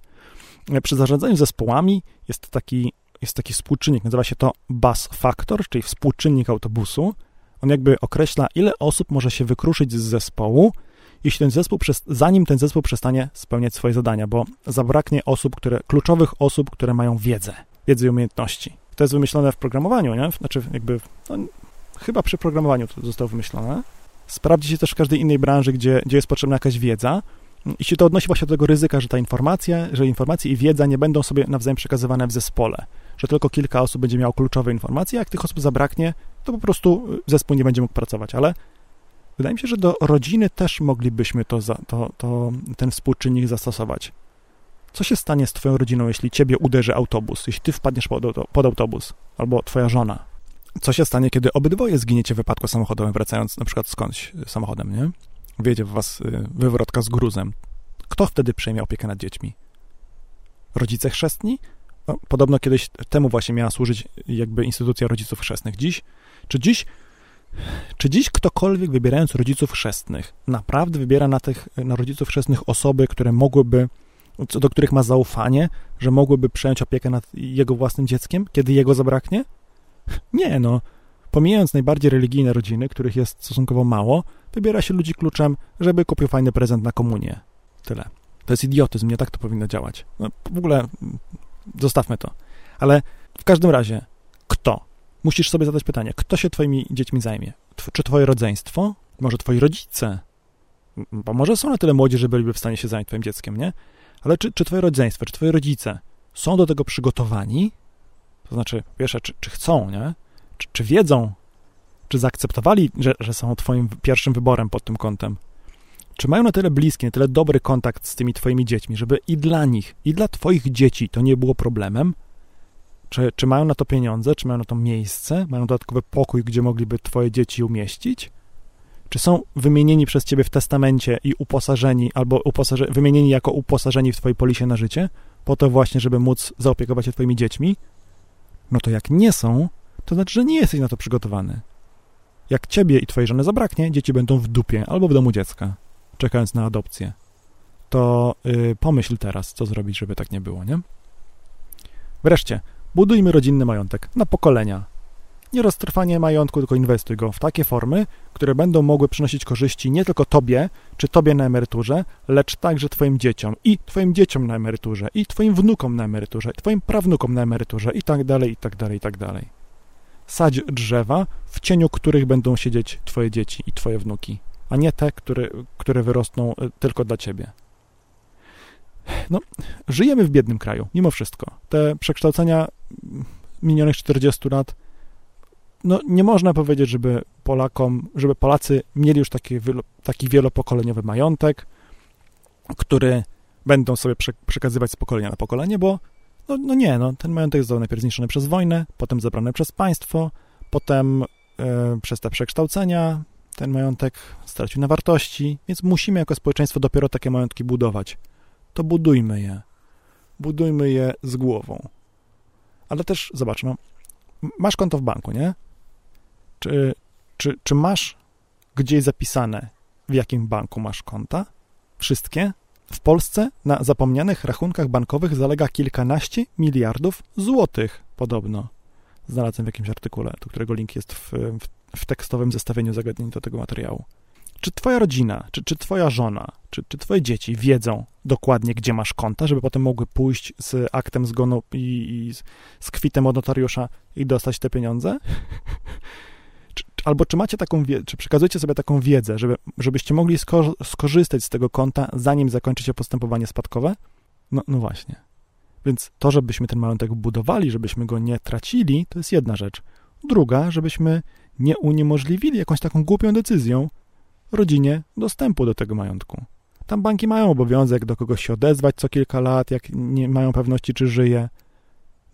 Przy zarządzaniu zespołami jest taki, jest taki współczynnik, nazywa się to bus factor, czyli współczynnik autobusu. On jakby określa, ile osób może się wykruszyć z zespołu, jeśli ten zespół, zanim ten zespół przestanie spełniać swoje zadania, bo zabraknie osób, które, kluczowych osób, które mają wiedzę, wiedzę i umiejętności. To jest wymyślone w programowaniu, nie? Znaczy jakby, no, chyba przy programowaniu to zostało wymyślone. Sprawdzi się też w każdej innej branży, gdzie, gdzie jest potrzebna jakaś wiedza. I się to odnosi właśnie do tego ryzyka, że ta informacja, że informacje i wiedza nie będą sobie nawzajem przekazywane w zespole, że tylko kilka osób będzie miało kluczowe informacje, jak tych osób zabraknie, to po prostu zespół nie będzie mógł pracować. Ale wydaje mi się, że do rodziny też moglibyśmy to, za, to, to ten współczynnik zastosować. Co się stanie z twoją rodziną, jeśli ciebie uderzy autobus, jeśli ty wpadniesz pod, pod autobus, albo twoja żona? Co się stanie, kiedy obydwoje zginiecie w wypadku samochodowym, wracając na przykład skądś samochodem, nie? Wjedzie w was y, wywrotka z gruzem. Kto wtedy przejmie opiekę nad dziećmi? Rodzice chrzestni? No, podobno kiedyś temu właśnie miała służyć jakby instytucja rodziców chrzestnych. Dziś, czy dziś, czy dziś ktokolwiek wybierając rodziców chrzestnych naprawdę wybiera na tych, na rodziców chrzestnych osoby, które mogłyby, do których ma zaufanie, że mogłyby przejąć opiekę nad jego własnym dzieckiem, kiedy jego zabraknie? Nie, no. Pomijając najbardziej religijne rodziny, których jest stosunkowo mało, wybiera się ludzi kluczem, żeby kupił fajny prezent na komunię. Tyle. To jest idiotyzm, nie tak to powinno działać. No, w ogóle mm, zostawmy to. Ale w każdym razie, kto? Musisz sobie zadać pytanie, kto się twoimi dziećmi zajmie? Czy twoje rodzeństwo? Może twoi rodzice? Bo może są na tyle młodzi, że byliby w stanie się zająć twoim dzieckiem, nie? Ale czy, czy twoje rodzeństwo, czy twoi rodzice są do tego przygotowani? To znaczy, wiesz, czy, czy chcą, nie? Czy, czy wiedzą, czy zaakceptowali, że, że są twoim pierwszym wyborem pod tym kątem? Czy mają na tyle bliski, na tyle dobry kontakt z tymi twoimi dziećmi, żeby i dla nich, i dla twoich dzieci to nie było problemem? Czy, czy mają na to pieniądze, czy mają na to miejsce, mają dodatkowy pokój, gdzie mogliby twoje dzieci umieścić? Czy są wymienieni przez ciebie w testamencie i uposażeni, albo uposaże, wymienieni jako uposażeni w twojej polisie na życie, po to właśnie, żeby móc zaopiekować się twoimi dziećmi? No to jak nie są, to znaczy, że nie jesteś na to przygotowany. Jak ciebie i twojej żony zabraknie, dzieci będą w dupie albo w domu dziecka, czekając na adopcję. To yy, pomyśl teraz, co zrobić, żeby tak nie było, nie? Wreszcie, budujmy rodzinny majątek na pokolenia. Nie roztrwanie majątku, tylko inwestuj go w takie formy, które będą mogły przynosić korzyści nie tylko tobie, czy tobie na emeryturze, lecz także twoim dzieciom i twoim dzieciom na emeryturze, i twoim wnukom na emeryturze, i twoim prawnukom na emeryturze, i tak dalej, i tak dalej, i tak dalej. Sadź drzewa, w cieniu których będą siedzieć twoje dzieci i twoje wnuki, a nie te, które, które wyrosną e, tylko dla ciebie. No, żyjemy w biednym kraju, mimo wszystko. Te przekształcenia minionych 40 lat no, nie można powiedzieć, żeby Polakom, żeby Polacy mieli już taki, taki wielopokoleniowy majątek, który będą sobie przekazywać z pokolenia na pokolenie, bo no, no nie, no, ten majątek został najpierw zniszczony przez wojnę, potem zabrany przez państwo, potem e, przez te przekształcenia ten majątek stracił na wartości, więc musimy jako społeczeństwo dopiero takie majątki budować. To budujmy je. Budujmy je z głową. Ale też, zobacz, no, masz konto w banku, nie? Czy, czy, czy masz gdzieś zapisane, w jakim banku masz konta? Wszystkie? W Polsce na zapomnianych rachunkach bankowych zalega kilkanaście miliardów złotych, podobno. Znalazłem w jakimś artykule, do którego link jest w, w, w tekstowym zestawieniu zagadnień do tego materiału. Czy twoja rodzina, czy, czy twoja żona, czy, czy twoje dzieci wiedzą dokładnie, gdzie masz konta, żeby potem mogły pójść z aktem zgonu i, i z, z kwitem od notariusza i dostać te pieniądze? albo czy macie taką czy przekazujecie sobie taką wiedzę, żeby, żebyście mogli sko skorzystać z tego konta, zanim zakończy się postępowanie spadkowe? No, no właśnie. Więc to, żebyśmy ten majątek budowali, żebyśmy go nie tracili, to jest jedna rzecz. Druga, żebyśmy nie uniemożliwili jakąś taką głupią decyzją rodzinie dostępu do tego majątku. Tam banki mają obowiązek do kogoś się odezwać co kilka lat, jak nie mają pewności, czy żyje.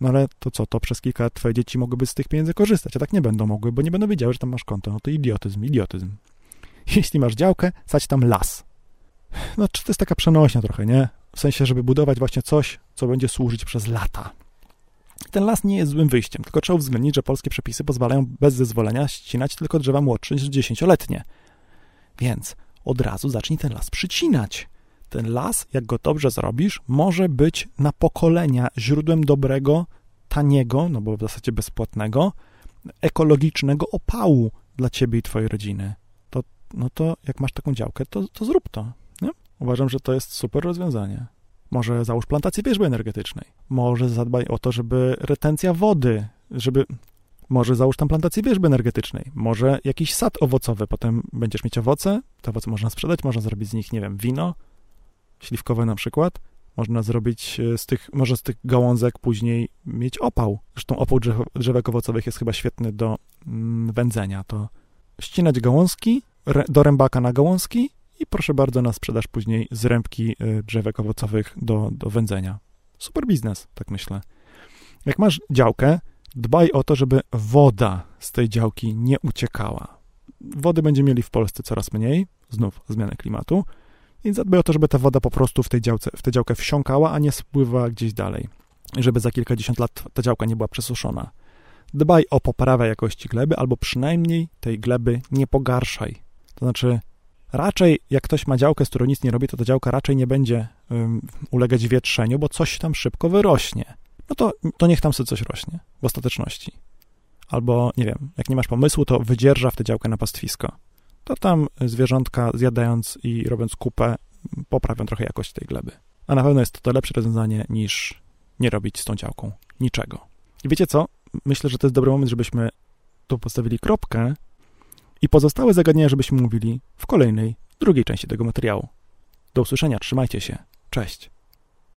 No ale to co, to przez kilka lat twoje dzieci mogłyby z tych pieniędzy korzystać, a tak nie będą mogły, bo nie będą wiedziały, że tam masz konto. No to idiotyzm, idiotyzm. Jeśli masz działkę, sać tam las. No, to jest taka przenośnia trochę, nie? W sensie, żeby budować właśnie coś, co będzie służyć przez lata. Ten las nie jest złym wyjściem, tylko trzeba uwzględnić, że polskie przepisy pozwalają bez zezwolenia ścinać tylko drzewa młodsze niż dziesięcioletnie. Więc od razu zacznij ten las przycinać. Ten las, jak go dobrze zrobisz, może być na pokolenia źródłem dobrego, taniego, no bo w zasadzie bezpłatnego, ekologicznego opału dla ciebie i twojej rodziny. To, no to jak masz taką działkę, to, to zrób to. Nie? Uważam, że to jest super rozwiązanie. Może załóż plantację wierzby energetycznej. Może zadbaj o to, żeby retencja wody, żeby może załóż tam plantację wierzby energetycznej, może jakiś sad owocowy, potem będziesz mieć owoce, te owoce można sprzedać, można zrobić z nich, nie wiem, wino, śliwkowe na przykład, można zrobić e, z tych, może z tych gałązek później mieć opał. Zresztą opał drzew, drzewek owocowych jest chyba świetny do mm, wędzenia. To ścinać gałązki, re, do rębaka na gałązki i proszę bardzo na sprzedaż później z rębki e, drzewek owocowych do, do wędzenia. Super biznes, tak myślę. Jak masz działkę, dbaj o to, żeby woda z tej działki nie uciekała. Wody będziemy mieli w Polsce coraz mniej, znów zmiany klimatu, więc zadbaj o to, żeby ta woda po prostu w tej, działce, w tę działkę wsiąkała, a nie spływała gdzieś dalej. Żeby za kilkadziesiąt lat ta działka nie była przesuszona. Dbaj o poprawę jakości gleby, albo przynajmniej tej gleby nie pogarszaj. To znaczy, raczej jak ktoś ma działkę, z którą nic nie robi, to ta działka raczej nie będzie um, ulegać wietrzeniu, bo coś tam szybko wyrośnie no to, to niech tam sobie coś rośnie w ostateczności. Albo, nie wiem, jak nie masz pomysłu, to wydzierża w tę działkę na pastwisko. To tam zwierzątka zjadając i robiąc kupę poprawią trochę jakość tej gleby. A na pewno jest to, to lepsze rozwiązanie niż nie robić z tą działką niczego. I wiecie co? Myślę, że to jest dobry moment, żebyśmy tu postawili kropkę i pozostałe zagadnienia, żebyśmy mówili w kolejnej, drugiej części tego materiału. Do usłyszenia, trzymajcie się. Cześć.